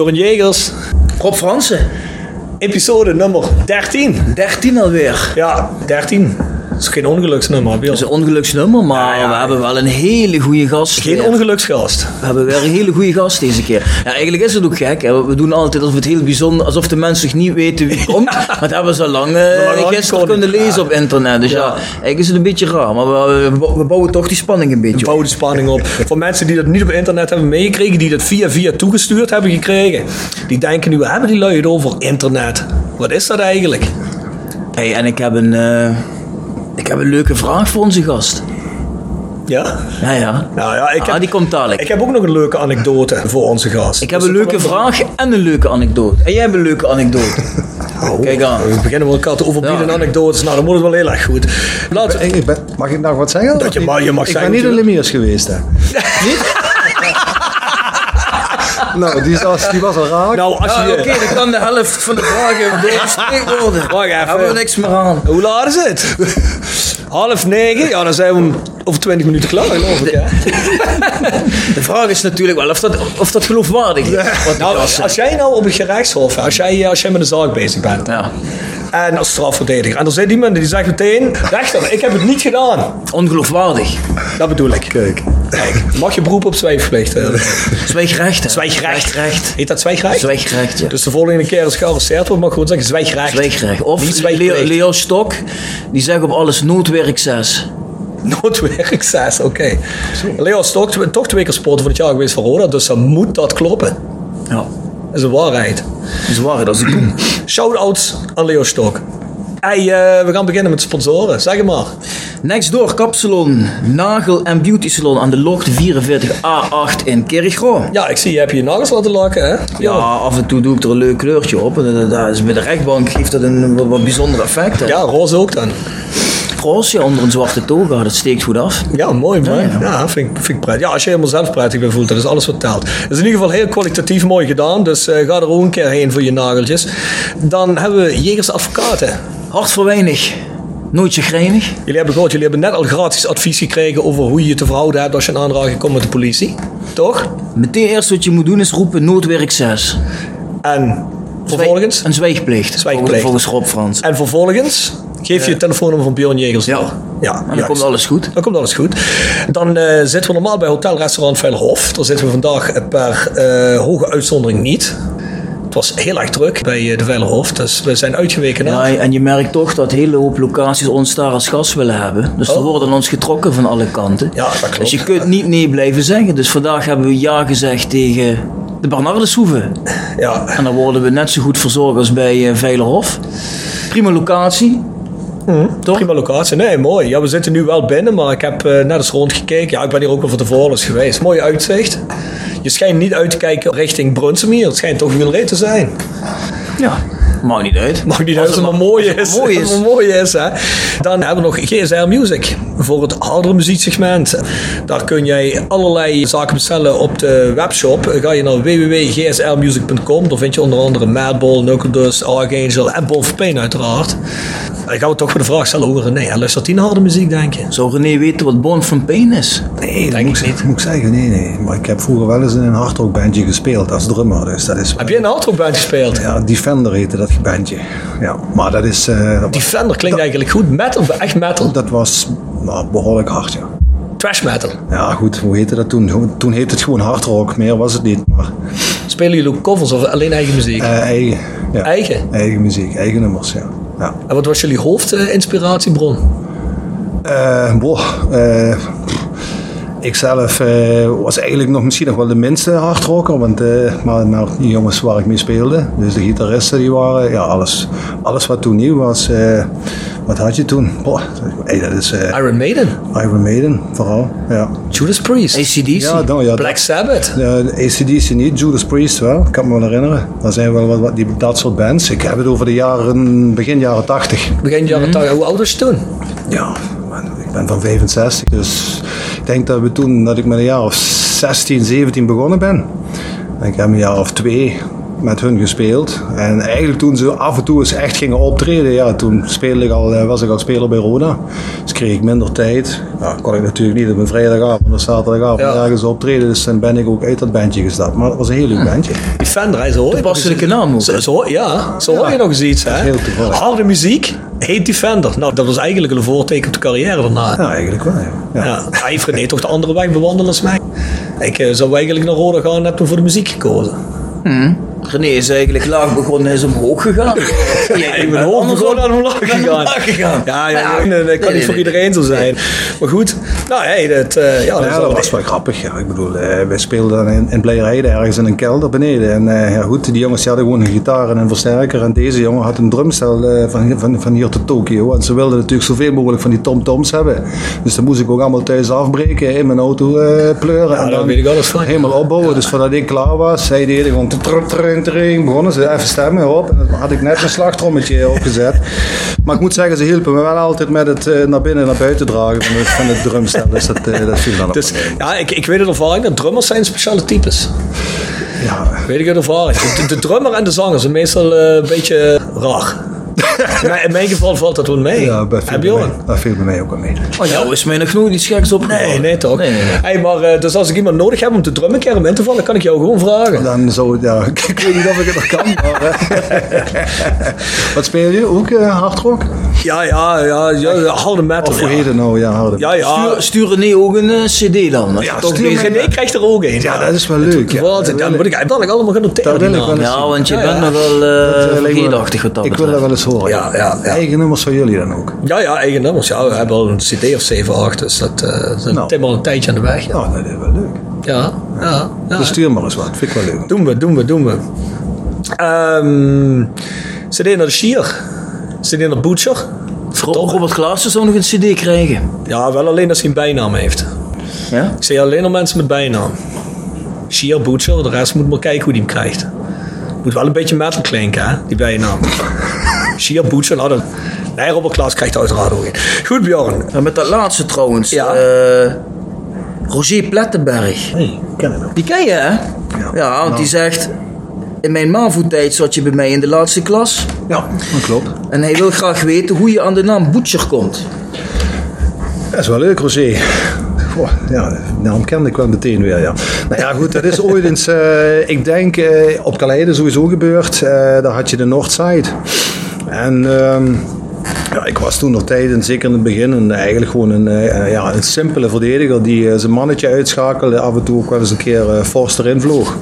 Bjorn Jegers, Rob Fransen. episode nummer 13. 13 alweer. Ja, 13. Dat is geen ongeluksnummer, Bjorn. Dat is een ongeluksnummer, maar Ja, ja, we hebben wel een hele goede gast. Geen weer. ongeluksgast. We hebben weer een hele goede gast deze keer. Ja, eigenlijk is het ook gek. Hè. We doen altijd alsof het heel bijzonder, alsof de mensen zich niet weten wie komt. Maar dat hebben we zo lang, eh, lang gisteren kunnen lezen op internet. Dus ja. Eigenlijk is het een beetje raar. Maar we, we, we bouwen toch die spanning een beetje op. Bouw de spanning op. Voor mensen die dat niet op internet hebben meegekregen, die dat via via toegestuurd hebben gekregen, die denken nu, waar hebben die lui het over internet? Wat is dat eigenlijk? Hey, en ik heb, een, eh, ik heb een leuke vraag voor onze gast. Ja? Ja, ja. Nou ja, ik ah, heb, die komt dadelijk. ik heb ook nog een leuke anekdote voor onze gast. Ik heb Dus een leuke vraag en een leuke anekdote. En jij hebt een leuke anekdote. Oh, Kijk aan. We beginnen met elkaar te overbieden Ja. anekdotes. Nou, dan moet het wel heel erg goed. Laten we... Ik, ik ben, mag ik nog wat zeggen? Dat je mag- je mag ik zeggen ben niet in. Lemiers geweest, hè. niet? nou, die was, die was al raak. Nou, als Ja, je... oké, dan kan de helft van de vragen doorgespreekt worden. Wacht even. Hebben we niks meer aan. Hoe laat is het? Half negen? Ja, dan zijn we om- over 20 minuten klaar, geloof ik. Hè? De vraag is natuurlijk wel of dat, of dat geloofwaardig is. Wat Nou, als, als jij nou op het gerechtshof, als jij, als jij met een zaak bezig bent, ja. en als strafverdediger, en er zit iemand die zegt meteen, rechter, ik heb het niet gedaan. Ongeloofwaardig. Dat bedoel ik. Kijk. Mag je beroep op zwijgplicht? eh? Zwijgrecht. hè? Zwijgrecht. Zwijgrecht. Heet dat zwijgrecht? Zwijgrecht, ja. Dus de volgende keer als gearresteerd wordt, mag ik gewoon zeggen zwijgrecht. Zwijgrecht. Of Niet Leo. Leo Stok, die zegt op alles noodwerk 6. Noodwerk 6, oké. Leo is toch, twee keer sporten van het jaar geweest voor Roda, dus dan moet dat kloppen. Ja. Dat is een waarheid. Dat is waar, dat is het doen. Shout-outs aan Leo Stok. Hey, eh, we gaan beginnen met sponsoren. Zeg het maar. Next door Kapsalon, Nagel en Beauty Salon aan de Locht 44A8 in Kerkgro. Ja, ik zie je hebt je nagels laten lakken, hè? Ja, af en toe doe ik er een leuk kleurtje op. En dat- is bij de rechtbank geeft dat een wat, wat bijzonder effect. hè. Ja, roze ook dan. Roosje onder een zwarte toga, dat steekt goed af. Ja, mooi, mooi. Ja, Ja, ja. vind, ik, vind ik prettig. Ja, als je helemaal zelf prettig bent voelt, dat is alles wat telt. Dat is in ieder geval heel kwalitatief mooi gedaan, dus eh, ga er ook een keer heen voor je nageltjes. Dan hebben we Jegers Advocaten. Hart voor weinig, nooit chagrijnig. Jullie hebben gehoord, jullie hebben net al gratis advies gekregen over hoe je je te verhouden hebt als je in aanraking komt met de politie. Toch? Meteen eerst wat je moet doen is roepen noodwerk 6. En vervolgens? Een zwijgplicht. Zwijgplicht. Volgens Rob Frans. En vervolgens geef je het telefoonnummer van Björn Jegers Ja. Ja, En dan juist. komt alles goed. Dan komt alles goed. Dan eh, zitten we normaal bij Hotel Restaurant Veilerhof. Daar zitten we vandaag per eh, hoge uitzondering niet. Het was heel erg druk bij eh, de Veilerhof, dus we zijn uitgeweken Ja, naar. en je merkt toch dat een hele hoop locaties ons daar als gast willen hebben. Dus er Oh. worden ons getrokken van alle kanten. Ja, dat klopt. Dus je kunt niet nee blijven zeggen. Dus vandaag hebben we ja gezegd tegen de Bernardeshoeve. Ja, En dan worden we net zo goed verzorgd als bij eh, Veilerhof. Prima locatie. Toch? prima locatie. Nee, mooi. Ja, we zitten nu wel binnen, maar ik heb eh, net eens rondgekeken. Ja, ik ben hier ook al voor tevoren eens geweest. Mooi uitzicht. Je schijnt niet uit te kijken richting Brunsumier. Het schijnt toch wielreed te zijn. Ja, maakt niet uit. Mag niet uit als het maar mooi is. mooi is. mooi is hè. Dan hebben we nog GSR Music voor het hardere muzieksegment. Daar kun jij allerlei zaken bestellen op de webshop. Ga je naar www.gsrmusic.com. Daar vind je onder andere Madball, Knuckle Dust, Archangel en Bon Pain uiteraard. Dan gaan we toch voor de vraag stellen hoe René, hij luistert die naar harde muziek denk je? Zou René weten wat Born from Pain is? Nee, denk moet, ik ik, niet. moet ik zeggen, nee, nee. Maar ik heb vroeger wel eens in een hardrockbandje gespeeld als drummer. Dus dat is... Heb je een hardrockband gespeeld? Ja, Defender heette dat bandje. Ja, maar dat is... eh, dat, Defender klinkt eigenlijk goed. Metal, echt metal. dat was nou, behoorlijk hard, ja. Trash metal. Ja, goed, hoe heette dat toen? Toen heette het gewoon hardrock, meer was het niet. Maar Spelen jullie ook covers of alleen eigen muziek? eh, eigen. Ja. Eigen? Eigen muziek, eigen nummers, ja. ja. En wat was jullie hoofdinspiratiebron? Eh, boah, eh, ik zelf eh, was eigenlijk nog misschien nog wel de minste hardrocker, want, eh, maar, maar die jongens waar ik mee speelde, dus de gitaristen die waren, ja, alles, alles wat toen nieuw was, eh, wat had je toen? Boah, hey, dat is eh, Iron Maiden, Iron Maiden vooral, ja. Judas Priest, ACDC? Ja, dan, ja, Black Sabbath. ACDC niet, Judas Priest wel, ik kan me wel herinneren. Dat zijn wel wat, wat die, dat soort bands. Ik heb het over de jaren, begin jaren 80. Begin jaren 80. Hoe oud was je toen? Ja, man, ik ben van 65, dus denk dat we toen, dat ik met een jaar of 16, 17 begonnen ben. En ik heb een jaar of twee met hun gespeeld. En eigenlijk toen ze af en toe eens echt gingen optreden, ja, toen speelde ik al, eh, was ik al speler bij Roda. Dus kreeg ik minder tijd. Ja, kon ik natuurlijk niet op een vrijdagavond of zaterdagavond Ja. ergens optreden. Dus dan ben ik ook uit dat bandje gestapt. Maar het was een heel leuk bandje. Die Fender, hij zo hoor je Toepasselijke naam ook, Zo, ja, zo hoor je nog eens iets. Hè? heel toevallig. Harde muziek heet Defender. Nou, dat was eigenlijk een voorteken op de carrière daarna. Ja, eigenlijk wel. Ja. Ja. Ja. Hij heeft René toch de andere weg bewandelen als mij. Ik eh, zou eigenlijk naar Roda gaan en heb toen voor de muziek gekozen. René is eigenlijk laag begonnen en is omhoog gegaan. Ja, ik ben hoog gewoon aan omlaag gegaan. omlaag gegaan. Ja, ja, Ja, nee, nee, dat kan nee, niet voor iedereen zo zijn. Maar goed, nou, hey, dat, eh, ja, dat, Ja, was wel grappig. Ja. Ik bedoel, eh, wij speelden dan in, in ergens in een kelder beneden. En eh, ja, goed, die jongens hadden gewoon een gitaar en een versterker. En deze jongen had een drumstel eh, van, van, van hier tot Tokio. En ze wilden natuurlijk zoveel mogelijk van die tom-toms hebben. Dus dan moest ik ook allemaal thuis afbreken, in mijn auto eh, pleuren. en dan weet ik alles van. helemaal opbouwen. Dus voordat ik klaar was, zei die gewoon trrr, begonnen ze even stemmen op. En dan had ik net mijn slagtrommetje opgezet. Maar ik moet zeggen, ze hielpen me wel altijd met het eh, naar binnen en naar buiten dragen van het, van het drumstel. Dus dat, eh, dat viel dan op. Dus, ja, ik, ik weet het ervaring dat drummers zijn speciale types. Ja, Weet ik uit ervaring. De, de drummer en de zanger zijn meestal eh, een beetje raar. In mijn, in mijn geval valt dat wel mee. ja dat, viel Heb je dat viel bij mij ook wel mee. Oh, jou is mij nog nooit iets geks opgevallen. Nee, nee toch? Nee, nee, nee. Hey, maar eh, dus als ik iemand nodig heb om te drummen, keer om in te vallen, kan ik jou gewoon vragen. Dan zo, ja, ik weet niet of ik het nog kan. Maar, eh, wat speel je? Ook eh hardrock? Ja, ja, ja, ja harde metal. Of hoe heet het nou? Ja, harde. Ja, ja. Stuur, stuur René ook een cd dan. Ja, toch stuur mij- René krijgt er ook een. Ja, dat is wel leuk. Ja, Wat, dan moet ik- ik allemaal gaan noteren. Ja, want je Ja, bent ja. nog wel Dat, eh, uh, vergeetachtig wat dat Ik wil dat wel eens horen. Ja, ja, ja. Eigen nummers van jullie dan ook. Ja, ja, eigen nummers. Ja, we hebben al een cd of 7, 8. Dus dat uh, dat Nou. is al een tijdje aan de weg. Ja, Nou, dat is wel leuk. ja, ja. ja. Dus stuur maar eens wat. Vind ik wel leuk. Doen we, doen we, doen we. Ehm cd naar de Schier. Cd naar Butcher. Ro- Robert Klaassen zou nog een cd krijgen. Ja, wel alleen als hij een bijnaam heeft. Ja? Ik zie alleen nog mensen met bijnaam. Schier, Butcher, de rest moet maar kijken hoe die hem krijgt. Moet wel een beetje metal klinken, hè, die bijnaam. Schier, Butcher, nou dan... Nee, Robert Klaas krijgt uiteraard ook een. Goed, Bjorn. En met dat laatste trouwens. Ja. eh, Roger Plettenberg. Hey, ken ik nog. Die ken je, hè? Ja, want Nou. die zegt... In mijn MAVO-tijd zat je bij mij in de laatste klas. Ja, dat klopt. En hij wil graag weten hoe je aan de naam Butcher komt. Dat is wel leuk, Rosé. Goh, ja, de naam kende ik wel meteen weer, ja. Nou ja, goed, dat is ooit eens, eh, ik denk, eh, op Kaleide sowieso gebeurd. Eh, daar had je de Noordside. En ehm, ja, ik was toen nog tijd, zeker in het begin, een, eigenlijk gewoon een, eh, ja, een simpele verdediger die eh, zijn mannetje uitschakelde. Af en toe ook wel eens een keer eh fors erin vloog.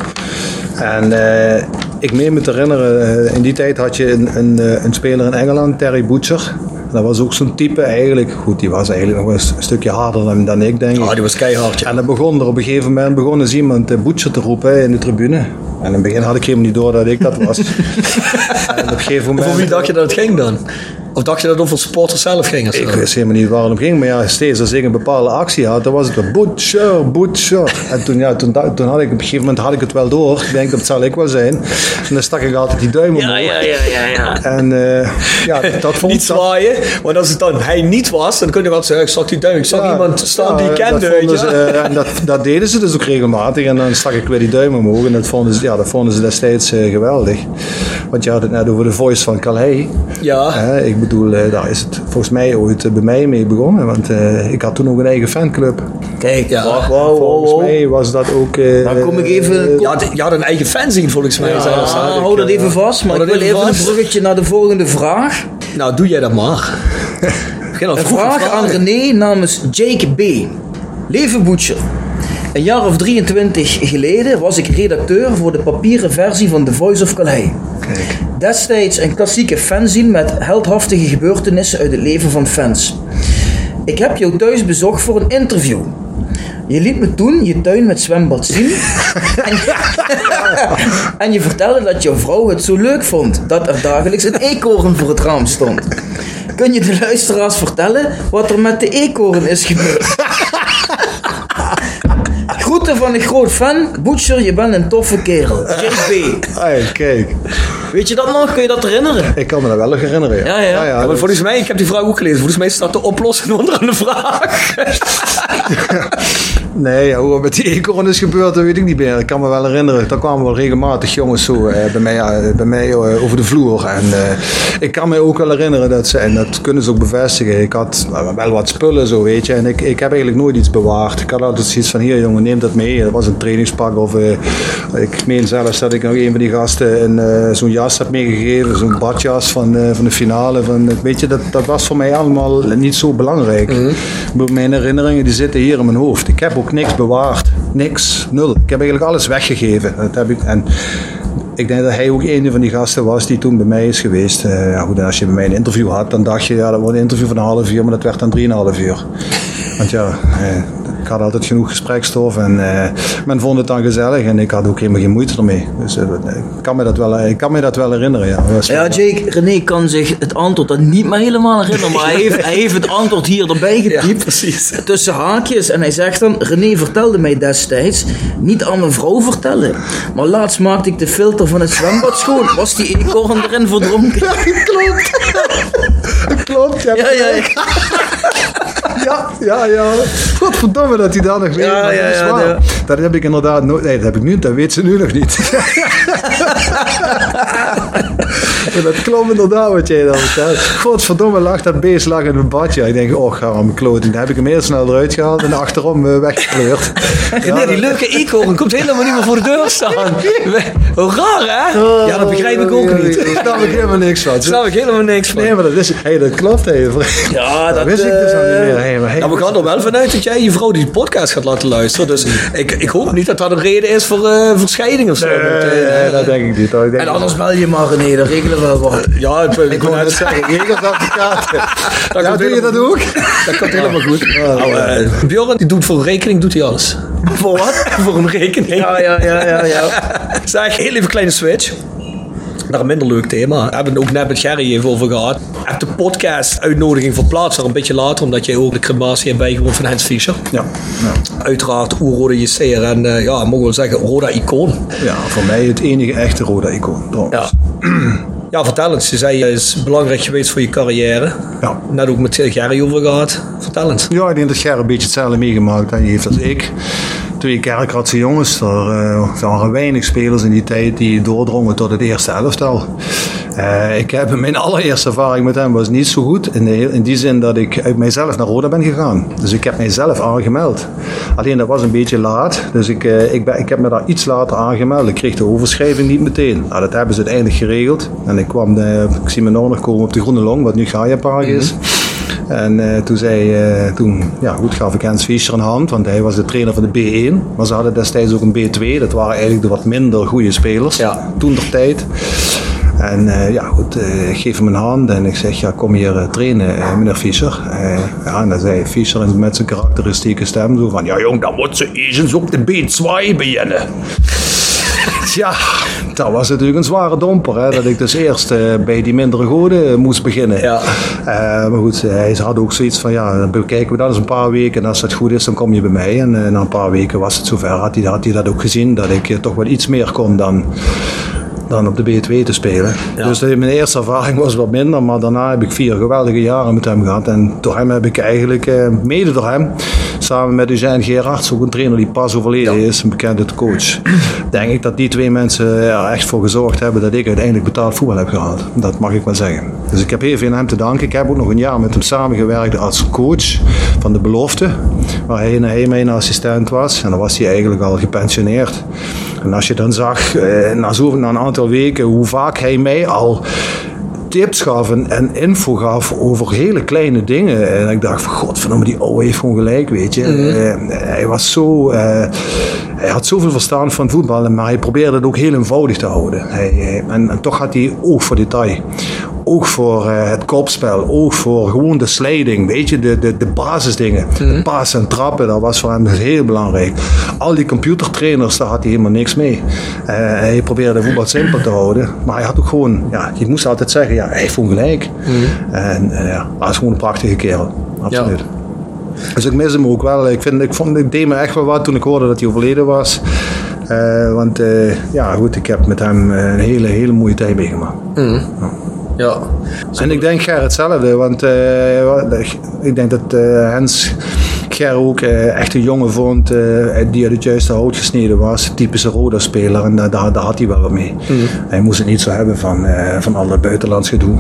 En eh, ik meen me te herinneren, eh, in die tijd had je een, een, eh, een speler in Engeland, Terry Butcher. Dat was ook zo'n type eigenlijk. Goed, die was eigenlijk nog een stukje harder dan, dan ik, denk ik. Ah, die was keihard, ja. En dan begon er op een gegeven moment begon eens iemand Butcher te roepen in de tribune. En in het begin had ik helemaal niet door dat ik dat was. en op een gegeven moment... Voor wie dacht je dat het ging dan? Of dacht je dat het over supporters zelf ging? Of zo? Ik wist helemaal niet waar het om ging, maar ja, steeds als ik een bepaalde actie had, dan was het wel Butcher, Butcher. En toen, ja, toen, had ik op een gegeven moment had ik het wel door. Ik denk, dat zal ik wel zijn. En dan stak ik altijd die duim omhoog. ja, ja, ja, ja. En eh, ja, dat vond niet dat- zwaaien, want als het dan hij niet was, dan kun je wel zeggen, ik zag die duim, ik zag Ja, iemand staan die ik kende, dat vonden ze, eh, en dat, dat deden ze dus ook regelmatig. En dan stak ik weer die duim omhoog. En dat vonden ze, ja, dat vonden ze destijds eh, geweldig. Want je had het net over de voice van Calais. Ja. Ik bedoel, eh, daar is het volgens mij ooit eh, bij mij mee begonnen. Want eh, ik had toen ook een eigen fanclub. Kijk, Ja. wacht, wow, wow, Volgens wow. mij was dat ook... Dan kom ik even- eh, Je had, een eigen fanzine volgens mij. zelfs, hè. Ah, hou dat even vast, maar ik wil even een bruggetje naar de volgende vraag. Nou, doe jij dat maar. Een vraag aan. René namens Jake B. Leven Butcher. Een jaar of 23 geleden was ik redacteur voor de papieren versie van The Voice of Calais. Kijk. Destijds een klassieke fanzine met heldhaftige gebeurtenissen uit het leven van fans. Ik heb jou thuis bezocht voor een interview. Je liet me toen je tuin met zwembad zien. en, je vertelde dat jouw vrouw het zo leuk vond dat er dagelijks een eekhoorn voor het raam stond. Kun je de luisteraars vertellen wat er met de eekhoorn is gebeurd? Groeten van een groot fan. Butcher, je bent een toffe kerel. JB. Hey, kijk. Weet je dat nog? Kun je dat herinneren? Ik kan me dat wel nog herinneren. Ja, Ja, ja. Ja, maar dat- volgens mij, ik heb die vraag ook gelezen. Volgens mij staat de oplossing onder de vraag. Nee, ja, hoe het met die eekhoorn is gebeurd, dat weet ik niet meer. Ik kan me wel herinneren. Daar kwamen wel regelmatig jongens zo eh, bij mij, eh, bij mij eh, over de vloer. En ik kan me ook wel herinneren dat ze, en dat kunnen ze ook bevestigen, ik had wel wat spullen zo, weet je. En ik, ik heb eigenlijk nooit iets bewaard. Ik had altijd zoiets van, hier jongen, neem dat mee. Dat was een trainingspak of ik meen zelfs dat ik nog een van die gasten een, zo'n jas heb meegegeven. Zo'n badjas van, van de finale. Van, weet je, dat, dat was voor mij allemaal niet zo belangrijk. Bedoel, Mijn herinneringen die zitten hier in mijn hoofd. Ik heb ook niks bewaard. Niks. Nul. Ik heb eigenlijk alles weggegeven. Dat heb ik, en ik denk dat hij ook een van die gasten was die toen bij mij is geweest. Eh, ja, goed, als je bij mij een interview had, dan dacht je, ja, dat wordt een interview van een half uur, maar dat werd dan drieënhalf uur. Want ja, eh, had altijd genoeg gesprekstof en eh, men vond het dan gezellig en ik had ook helemaal geen moeite ermee. Dus eh, ik, kan me dat wel, ik kan me dat wel herinneren, ja. Ja, Jake, René kan zich het antwoord dan niet meer helemaal herinneren, maar hij heeft, hij heeft het antwoord hier erbij getypt. precies. Tussen haakjes. En hij zegt dan, René vertelde mij destijds, niet aan mijn vrouw vertellen. Maar laatst maakte ik de filter van het zwembad schoon. Was die eekhoorn erin verdronken? Klopt. Klopt, ja. Ja, ja, ja. Ja, ja, ja. Dat hij daar nog weet. Ja, ja, dat ja, ja. Dat heb ik inderdaad nooit. Nee, dat heb ik nu. Dat weet ze nu nog niet. Ja, dat klopt inderdaad wat jij dan vertelt. Godverdomme lag dat beest lag in een badje. Ik denk, oh, ga mijn kloting. Dan heb ik hem heel snel eruit gehaald en achterom eh, weggekleurd. nee, die leuke eekhoorn komt helemaal niet meer voor de deur staan. Hoe raar, hè? Ja, dat begrijp ik ook niet. Daar snap ik helemaal niks van. Daar snap ik helemaal niks van. Nee, maar dat is... Hey, dat klopt even. Ja, dat, wist ik dus al niet eh, meer. Hey, maar hey, Nou, we gaan er wel vanuit dat jij je vrouw die podcast gaat laten luisteren. Dus ik, ik hoop niet dat dat een reden is voor eh verscheiding of zo. Nee, eh, nee, dat denk ik niet. Denk En anders bel je maar René, dan regelen we wel wat. ja, ik, ik wou net zeggen, Ja, doe je dat ook? Dat komt helemaal goed. Nou, eh, Bjorn, die doet voor een rekening doet hij alles. Voor wat? voor een rekening. Ja, ja, ja, ja, ja. Zeg, heel even een kleine switch. Naar een minder leuk thema. We hebben het ook net met Gerry even over gehad. Heb de podcast uitnodiging verplaatst, er een beetje later, omdat jij ook de crematie hebt bijgewoond van Hans Fischer. Ja, ja. Uiteraard oerrode JC'er en eh, ja, mogen we wel zeggen, Roda icoon. ja, voor mij het enige echte rode icoon. Ja. ja, vertel eens. Je zei, het is belangrijk geweest voor je carrière. Ja. Net ook met Gerry over gehad. Vertel eens. Ja, ik denk dat Ger een beetje hetzelfde meegemaakt hè. heeft als ik. Twee kerkratse jongens. Er, eh, er waren weinig spelers in die tijd die doordrongen tot het eerste elftal. Eh, ik heb mijn allereerste ervaring met hem was niet zo goed. In, de, in die zin dat ik uit mijzelf naar Roda ben gegaan. Dus ik heb mijzelf aangemeld. Alleen dat was een beetje laat. Dus ik, eh, ik, ben, ik heb me daar iets later aangemeld. Ik kreeg de overschrijving niet meteen. Nou, dat hebben ze uiteindelijk geregeld. En ik kwam, de, ik zie me nog nog komen op de Groene Long, wat nu Gaia Park is. En eh, toen, zei, eh, toen ja, goed, gaf ik Hans Fischer een hand, want hij was de trainer van de B1. Maar ze hadden destijds ook een B2. Dat waren eigenlijk de wat minder goede spelers Ja. toen der tijd. En eh, ja, goed, eh, ik geef hem een hand en ik zeg, ja, kom hier eh, trainen, eh, meneer Fischer. Eh, ja, en dan zei Fischer met zijn karakteristieke stem zo van, ja jong, dan moet ze eens op de B2 beginnen. Ja, dat was natuurlijk een zware domper. Hè, dat ik dus eerst eh, bij die mindere goden eh, moest beginnen. Ja. Eh, maar goed, eh, hij had ook zoiets van, ja, dan bekijken we dat eens een paar weken. En als dat goed is, dan kom je bij mij. En eh, na een paar weken was het zover. Had hij, had hij dat ook gezien, dat ik eh, toch wel iets meer kon dan, dan op de B2 te spelen. Dus mijn eerste ervaring was wat minder. Maar daarna heb ik vier geweldige jaren met hem gehad. En door hem heb ik eigenlijk, eh, mede door hem, samen met Eugène Gerards, ook een trainer die pas overleden is, een bekende coach. Denk ik dat die twee mensen er echt voor gezorgd hebben dat ik uiteindelijk betaald voetbal heb gehad. Dat mag ik wel zeggen. Dus ik heb heel veel aan hem te danken. Ik heb ook nog een jaar met hem samengewerkt als coach van de belofte. Waar hij, hij mijn assistent was. En dan was hij eigenlijk al gepensioneerd. En als je dan zag, eh, na, zo, na een aantal weken, hoe vaak hij mij al tips gaf en, en info gaf over hele kleine dingen. En ik dacht van, godverdomme, die ouwe heeft gewoon gelijk, weet je. Eh, hij was zo... eh, hij had zoveel verstand van voetbal, maar hij probeerde het ook heel eenvoudig te houden. Hij- en, en toch had hij oog voor detail. Oog voor eh, het kopspel, oog voor gewoon de sliding, weet je, de, de, de basisdingen. De passen en trappen, dat was voor hem heel belangrijk. Al die computertrainers, daar had hij helemaal niks mee. Eh, hij probeerde voetbal simpel te houden, maar hij had ook gewoon, ja, je moest altijd zeggen, ja, hij gewoon gelijk. En eh, ja, hij is gewoon een prachtige kerel, absoluut. Dus ik mis hem ook wel. Ik, vind, ik, vond, ik deed me echt wel wat toen ik hoorde dat hij overleden was. Want ja, goed, ik heb met hem een hele, hele mooie tijd meegemaakt. Ja. En ik denk Ger hetzelfde, want eh, ik denk dat eh, Hens Ger ook eh, echt een jongen vond eh, die uit het juiste hout gesneden was. Typische Roda-speler en daar, daar, had hij wel wat mee. Hij moest het niet zo hebben van, eh, van al dat buitenlands gedoe,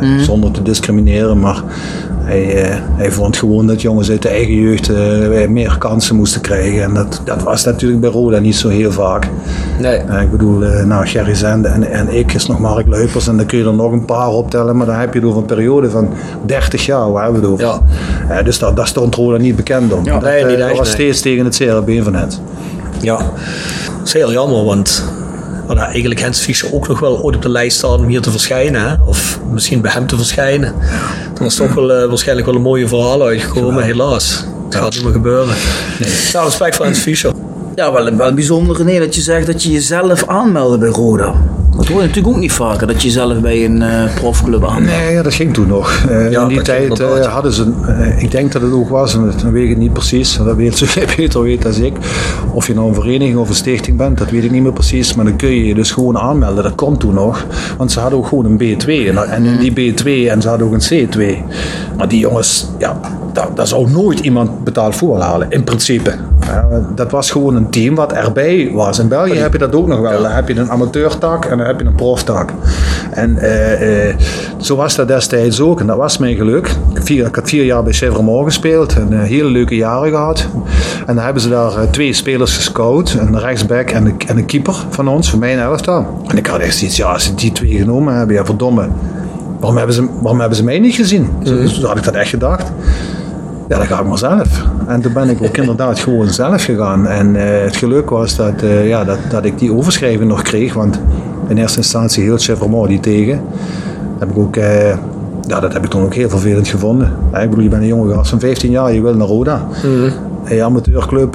eh, zonder te discrimineren, maar hij, eh, hij vond gewoon dat jongens uit de eigen jeugd eh, meer kansen moesten krijgen. En dat, dat was natuurlijk bij Roda niet zo heel vaak. Nee. Ik bedoel, eh, nou, Gerry Zende en, en ik is nog Mark Luipers en dan kun je er nog een paar optellen, maar dan heb je het over een periode van 30 jaar, waar hebben we het over? Ja. Eh, dus daar, daar stond Roda niet bekend om. dat, nee, eh, niet dat echt, was nee. steeds tegen het been van het. Ja, dat is heel jammer, want eigenlijk Hens Fischer ook nog wel ooit op de lijst staan om hier te verschijnen. Hè? Of misschien bij hem te verschijnen. Dan was toch wel eh, waarschijnlijk wel een mooie verhaal uitgekomen, helaas. Het gaat niet meer gebeuren. Ja, respect voor Hens Fischer. Ja, wel, wel bijzonder René dat je zegt dat je jezelf aanmeldde bij Roda. Dat hoor je natuurlijk ook niet vaker, dat je jezelf bij een eh, profclub aanmeldt. Nee, ja, dat ging toen nog. Eh, Ja, in die tijd eh, hadden ze, ik denk dat het ook was, en dat weet ik niet precies, dat weet ze beter weet als ik. Of je nou een vereniging of een stichting bent, dat weet ik niet meer precies. Maar dan kun je je dus gewoon aanmelden, dat kon toen nog. Want ze hadden ook gewoon een B2. En, en in die B2 en ze hadden ook een C2. Maar die jongens, ja, daar, daar zou nooit iemand betaald voetbal halen, in principe. Dat was gewoon een team wat erbij was. In België heb je dat ook nog wel. Dan heb je een amateurtak en dan heb je een proftak. En eh, eh, zo was dat destijds ook. En dat was mijn geluk. Vier, ik had vier jaar bij Chevrolet gespeeld. En eh, hele leuke jaren gehad. En dan hebben ze daar twee spelers gescout. Een rechtsback en een, en een keeper van ons, van mijn elftal. En ik had echt zoiets, ja, als ze die twee genomen hebben, ja verdomme. Waarom hebben ze, waarom hebben ze mij niet gezien? Zo, zo had ik dat echt gedacht. Ja, dan ga ik maar zelf. En toen ben ik ook inderdaad gewoon zelf gegaan. En eh, het geluk was dat, eh, ja, dat, dat ik die overschrijving nog kreeg. Want in eerste instantie hield Chevrolet die tegen. Dat heb ik ook, eh, ja, dat heb ik toen ook heel vervelend gevonden. Ja, ik bedoel, je bent een jonge gast van 15 jaar, je wil naar Roda. En je amateurclub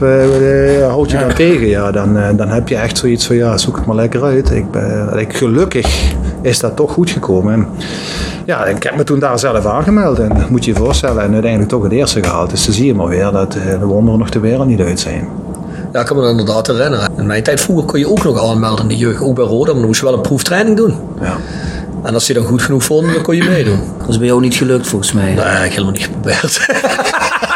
houdt je dan tegen. Ja, dan, dan heb je echt zoiets van, ja, zoek het maar lekker uit. Ik, ben, ik, gelukkig is dat toch goed gekomen. En, ja, ik heb me toen daar zelf aangemeld en dat moet je je voorstellen. En uiteindelijk toch het eerste gehaald. Dus dan zie je maar weer dat eh, de wonderen nog de wereld niet uit zijn. Ja, ik kan me inderdaad herinneren. In mijn tijd vroeger kon je ook nog aanmelden in de jeugd, ook bij Roda, maar dan moest je wel een proeftraining doen. Ja. En als je dan goed genoeg vond, dan kon je meedoen. Dat is bij jou niet gelukt volgens mij. Nee, ik heb helemaal niet geprobeerd.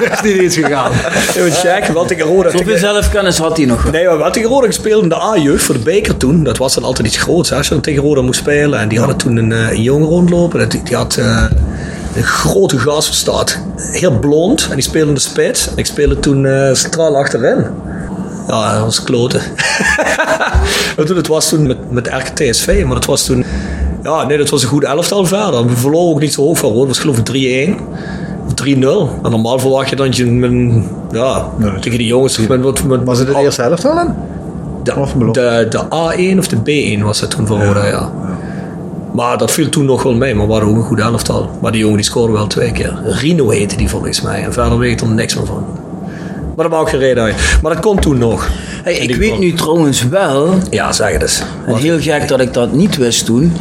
Dat is niet eens gegaan. Ik Roda... Zoveel zelfkennis had hij nog. Nee, maar Roda gespeeld in de A-jeugd voor de beker toen, dat was dan altijd iets groots. Hè, als je dan tegen Roda moest spelen. En die hadden toen een, eh, een jongen rondlopen. Dat- Die, die had eh, een grote gast verstaat. Heel blond. En die speelde in de spits. En ik speelde toen eh, centraal achterin. Ja, dat was kloten. het was toen met, met RKTSV, maar dat was toen... Ja, nee, dat was een goed elftal verder. We verloren ook niet zo hoog van. Dat was geloof ik 3-1. Of 3-0. En normaal verwacht je dat je ja, tegen die jongens... Met, met, met, Was het de eerste helft al dan? de, de, de A1 of de B1 was het toen voor Roda, ja. Maar dat viel toen nog wel mee, maar we hadden ook een goed elftal. Maar die jongen die scoorde wel twee keer. Rino heette die volgens mij. En verder weet ik er niks meer van. Maar dat maakt geen reden uit. Maar dat komt toen nog. Hey, ik weet geval. nu trouwens wel, Ja, zeg het eens. en heel gek dat ik dat niet wist toen,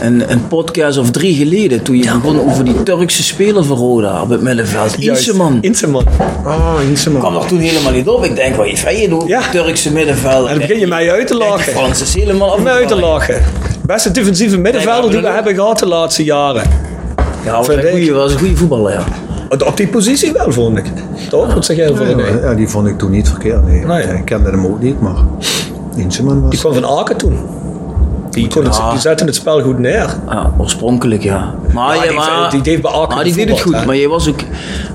een, een podcast of drie geleden, toen je begon over die Turkse speler van Roda op het middenveld. Inseman. Inseman. Oh, Inseman. kwam er toen helemaal niet op. Ik denk, wat heeft hij doen? Ja. Turkse middenveld. En dan begin je mij uit te lachen. Frans is helemaal Om mij uit te lachen. Beste defensieve middenvelder die we hebben gehad de laatste jaren. Ja, was een goeie, was een goede voetballer, ja. Op die positie wel, vond ik. Toch? Wat zeg jij ervoor? Ja, Nee. ja, die vond ik toen niet verkeerd. Nee. Nee. Ik kende hem ook niet, maar Inseman was... Die kwam van Aken toen. Die, kon het, Ja. die zette het spel goed neer. Ja, oorspronkelijk, ja. Maar, Ja, je- die- maar, die deed bij Aken maar die deed het goed. hè? Maar je was ook,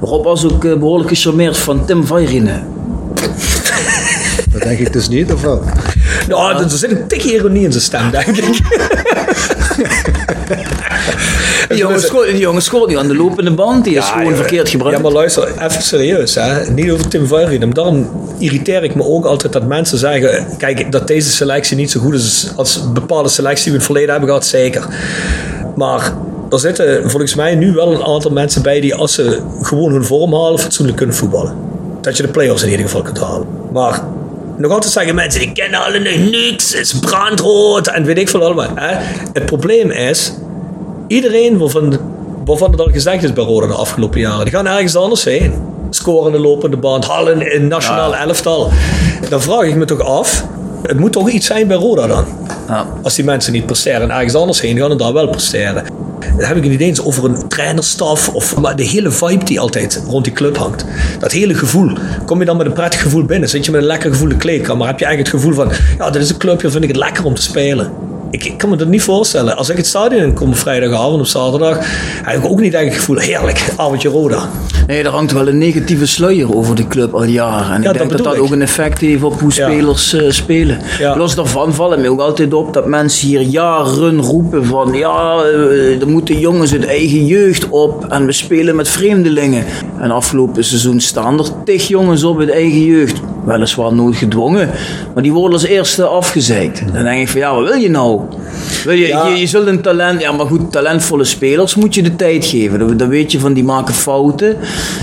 Rob was ook eh, behoorlijk gecharmeerd van Tim Vayrine. Dat denk ik dus niet, of wel? Nou, er zit een tikje ironie in zijn stem, denk ik. Die jongen scoort, die jongen niet aan de lopende band. Die is gewoon joh. verkeerd gebruikt. Ja, maar luister, even serieus. Hè? Niet over Tim Vuijriem. Daarom irriteer ik me ook altijd dat mensen zeggen... Kijk, dat deze selectie niet zo goed is als bepaalde selectie die we in het verleden hebben gehad, zeker. Maar er zitten volgens mij nu wel een aantal mensen bij die als ze gewoon hun vorm halen, fatsoenlijk kunnen voetballen. Dat je de play-offs in ieder geval kunt halen. Maar nog altijd zeggen mensen, ik ken alle niks, het is brandrood en weet ik veel allemaal. Hè? Het probleem is, iedereen waarvan, waarvan het al gezegd is bij Roda de afgelopen jaren, die gaan ergens anders heen. scorende lopende band, halen in nationaal elftal. Dan vraag ik me toch af, het moet toch iets zijn bij Roda dan? Ja. Als die mensen niet presteren en ergens anders heen gaan en daar wel presteren. Dan heb ik het niet eens over een trainerstaf of maar de hele vibe die altijd rond die club hangt. Dat hele gevoel. Kom je dan met een prettig gevoel binnen? Zit je met een lekker gevoel de kleedkamer? Heb je eigenlijk het gevoel van, ja, dit is een clubje, vind ik het lekker om te spelen. Ik, ik kan me dat niet voorstellen. Als ik het stadion in kom vrijdagavond of zaterdag, heb ik ook niet het gevoel, heerlijk, avondje Roda. Nee, er hangt wel een negatieve sluier over de club al jaren. En Ja, ik denk dat dat ook een effect heeft op hoe Ja. spelers eh, spelen. Ja. Los daarvan vallen me ook altijd op dat mensen hier jaren roepen van... Ja, eh, er moeten jongens uit eigen jeugd op en we spelen met vreemdelingen. En afgelopen seizoen staan er tig jongens op uit eigen jeugd. Weliswaar nooit gedwongen, maar die worden als eerste afgezeikt. Dan denk ik van, ja, wat wil je nou? Wil je, Ja. je, je zult een talent... Ja, maar goed, talentvolle spelers moet je de tijd geven. Dan, weet je van, die maken fouten.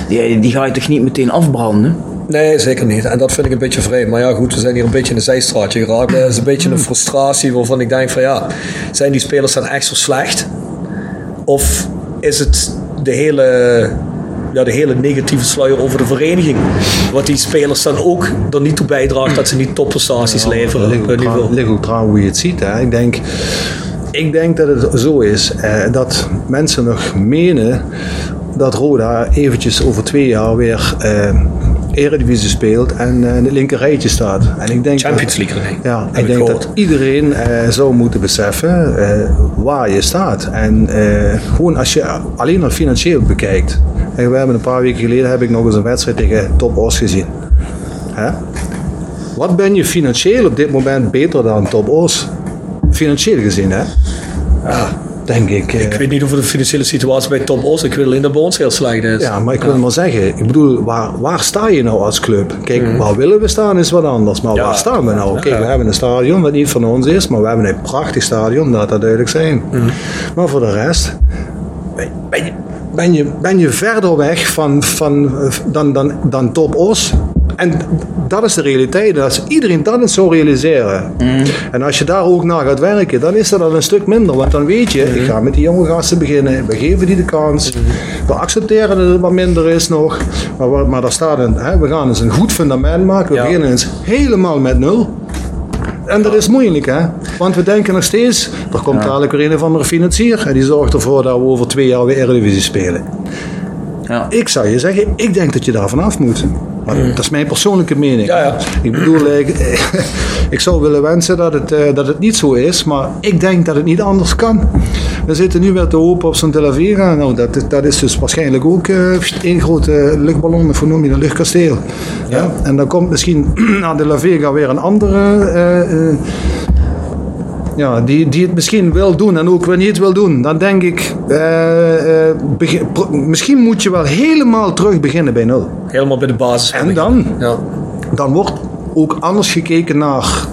Die, die ga je toch niet meteen afbranden? Nee, zeker niet. En dat vind ik een beetje vreemd. Maar ja, goed, we zijn hier een beetje in een zijstraatje geraakt. Dat is een beetje een frustratie waarvan ik denk van ja, zijn die spelers dan echt zo slecht? Of is het de hele, ja, de hele negatieve sluier over de vereniging? Wat die spelers dan ook er niet toe bijdraagt dat ze niet topprestaties leveren Het ligt ook ligt trouw hoe je het ziet. Hè. Ik, denk, ik denk dat het zo is eh, dat mensen nog menen dat Roda eventjes over twee jaar weer eh Eredivisie speelt en eh, in het linker rijtje staat. En ik denk Champions dat, League. Ja, ik ik denk gehoord. dat iedereen eh, zou moeten beseffen eh, waar je staat. En gewoon als je alleen al financieel bekijkt. En we hebben een paar weken geleden heb ik nog eens een wedstrijd tegen Top Os gezien. Hè? Wat ben je financieel op dit moment beter dan Top Os? Financieel gezien, hè? Ja, denk ik. eh, Ik weet niet over de financiële situatie bij Top Os. Ik weet alleen dat bij ons heel slecht is. ja, maar ik wil maar zeggen, ik bedoel, waar, waar sta je nou als club? Kijk, waar willen we staan is wat anders, maar Ja. waar staan we nou? Kijk, we hebben een stadion wat niet van ons is, maar we hebben een prachtig stadion, laat dat duidelijk zijn. Maar voor de rest, ben, ben je, ben, je, ben je verder weg van, van, eh, dan, dan, dan Top Os? En dat is de realiteit. En Als iedereen dat eens zou realiseren. En als je daar ook naar gaat werken, dan is dat al een stuk minder. Want dan weet je, ik ga met die jonge gasten beginnen. We geven die de kans. We accepteren dat het wat minder is nog. Maar, we- maar daar staat een, hè, we gaan eens een goed fundament maken. We Ja. beginnen eens helemaal met nul. En dat is moeilijk, hè? Want we denken nog steeds, er komt dadelijk weer een of andere financier. En die zorgt ervoor dat we over twee jaar weer Eredivisie spelen. Ja. Ik zou je zeggen, ik denk dat je daar vanaf moet. Maar dat is mijn persoonlijke mening. Ja, ja. Ik bedoel, ik, ik zou willen wensen dat het, eh, dat het niet zo is, maar ik denk dat het niet anders kan. We zitten nu weer te hopen op zo'n Tel Aviv. Nou, dat, is- dat is dus waarschijnlijk ook eh één grote luchtballon, of hoe noem je dat, luchtkasteel. Ja. En dan komt misschien naar de La Vega weer een andere... eh, ja, die, die het misschien wil doen en ook weer niet wil doen, dan denk ik, eh, eh, begin- misschien moet je wel helemaal terug beginnen bij nul. Helemaal bij de basis. En dan, Ja. dan wordt ook anders gekeken naar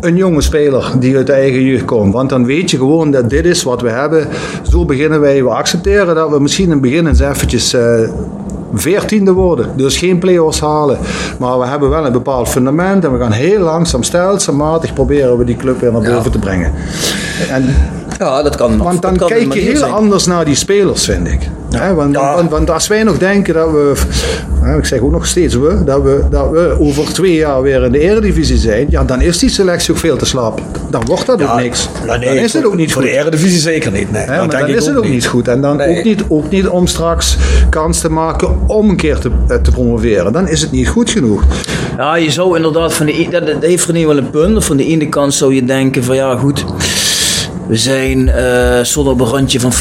een jonge speler die uit de eigen jeugd komt. Want dan weet je gewoon dat dit is wat we hebben. Zo beginnen wij. We accepteren dat we misschien in het begin eens eventjes eh, veertiende worden. Dus geen play-offs halen. Maar we hebben wel een bepaald fundament. En we gaan heel langzaam, stelselmatig proberen we die club weer naar boven Ja. te brengen. En ja, dat kan. want dan dat kan kijk je heel zijn. anders naar die spelers, vind ik. Hè, want, Ja. want, want als wij nog denken dat we, hè, ik zeg ook nog steeds we, dat we, dat we over twee jaar weer in de Eredivisie zijn, ja, dan is die selectie ook veel te slap. Dan wordt dat ook niks. nou nee, dan is voor- het ook niet Voor goed. de Eredivisie zeker niet. Nee, dan ik is het ook niet goed. En dan Nee. ook, niet, ook niet om straks kans te maken om een keer te, eh, te promoveren. Dan is het niet goed genoeg. Ja, je zou inderdaad van de, e- dat, dat heeft René wel een punt. Van de ene kant zou je denken van ja goed, we zijn eh zonder op een randje van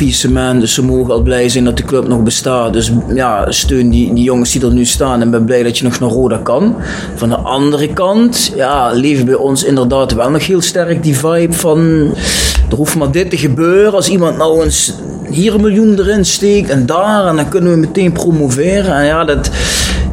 dus ze mogen al blij zijn dat de club nog bestaat. Dus ja, steun die, die jongens die er nu staan en ben blij dat je nog naar Roda kan. Van de andere kant, ja, leven bij ons inderdaad wel nog heel sterk die vibe van er hoeft maar dit te gebeuren. Als iemand nou eens hier een miljoen erin steekt en daar en dan kunnen we meteen promoveren. En ja, dat,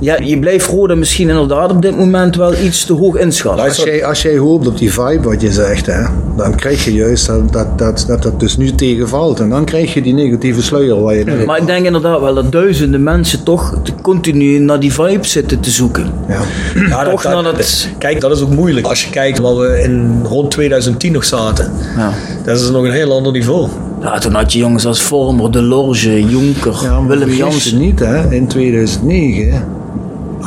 ja, je blijft Roda misschien inderdaad op dit moment wel iets te hoog inschatten. Als jij, als jij hoopt op die vibe, wat je zegt, hè, dan krijg je juist dat dat, dat, dat dat dus nu tegenvalt. En dan krijg je die negatieve sluier waar je nu Maar ik denk inderdaad wel dat duizenden mensen toch continu naar die vibe zitten te zoeken. Ja. Ja, Toch naar dat- Kijk, dat is ook moeilijk. Als je kijkt waar we in rond 2010 nog zaten. Ja. Dat is nog een heel ander niveau. Ja, toen had je jongens als Vormer, De Lorge, Jonker, Ja, Willem Jansen. niet, hè, in 2009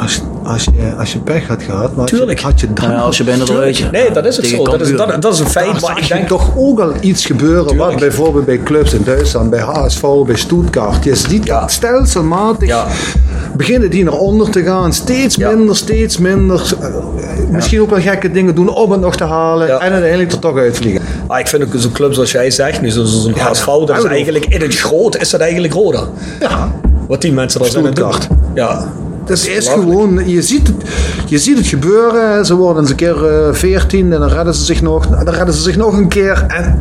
als, als, je, als je pech had gehad, maar Tuurlijk. had je dan Nou ja, als je bijna eruit. Nee, dat is het zo. Dat is, dat, dat is een feit. Daar Maar ik je denk toch ook al iets gebeuren. Tuurlijk. Wat bijvoorbeeld bij clubs in Duitsland, bij HSV, bij Stuttgart. Je ziet Ja. dat stelselmatig Ja. beginnen die naar onder te gaan. Steeds Ja. minder, steeds minder. Eh, Misschien ook wel gekke dingen doen om het nog te halen. Ja. En uiteindelijk er toch uitvliegen. Ah, ik vind ook zo'n club zoals jij zegt, nu zo'n zo'n HSV, dat is eigenlijk in het groot is dat eigenlijk Roda. Ja. Wat die mensen daar zijn aan het doen. Stuttgart. Ja. Het is belachelijk. gewoon, je ziet, het, je ziet het gebeuren. Ze worden eens een keer eh, 14 en dan redden ze zich nog. Dan redden ze zich nog een keer. En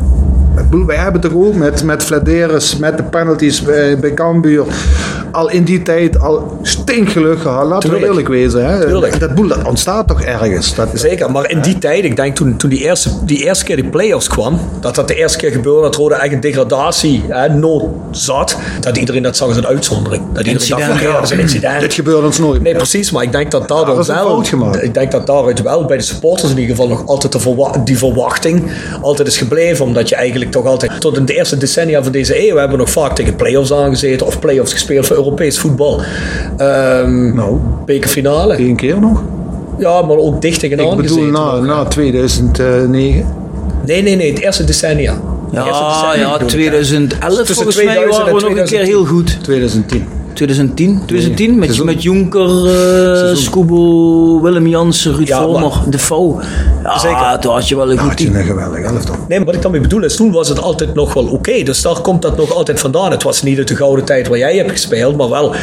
bedoel, wij hebben toch ook met, met Vladeris, met de penalties bij, bij Cambuur. Al in die tijd al stinkgeluk gehad. Laten we eerlijk wezen. Hè. Tuurlijk. Dat, boel, dat ontstaat toch ergens. Dat, Zeker, maar in die tijd, ik denk toen, toen die, eerste, die eerste keer die play-offs kwam, dat dat de eerste keer gebeurde dat Roda echt een degradatie hè, nood zat, dat iedereen dat zag als een uitzondering. Dat iedereen dacht, Incident, van, ja, ja. dat is een incident. dit gebeurt ons nooit. Nee, precies, maar ik denk dat Daar daardoor wel, ik denk dat daaruit wel bij de supporters in ieder geval nog altijd de verwa- die verwachting altijd is gebleven, omdat je eigenlijk toch altijd, tot in de eerste decennia van deze eeuw hebben we nog vaak tegen play-offs aangezeten of play-offs gespeeld voor Europees voetbal. Ehm Nou, bekerfinale. één keer nog. Ja, maar ook dicht tegenaan Ik bedoel na, ook, na 2009. Nee, nee, nee, het eerste decennia. Eerste Ja, decennia ja, bedoel ik, hè. 2011 Tussen volgens mij 2000 waren we nog een keer 2010. heel goed. 2010. 2010, 2010 met, seizoen. met Jonker, eh Scubo, Willem Jansen, Ruud Ja, Vormer, maar- De Vouw. Ja, Zeker. toen had je wel een goed Had je team. een geweldig elftal. Nee, maar wat ik daarmee bedoel is, toen was het altijd nog wel oké. Dus daar komt dat nog altijd vandaan. Het was niet uit de gouden tijd waar jij hebt gespeeld, maar wel,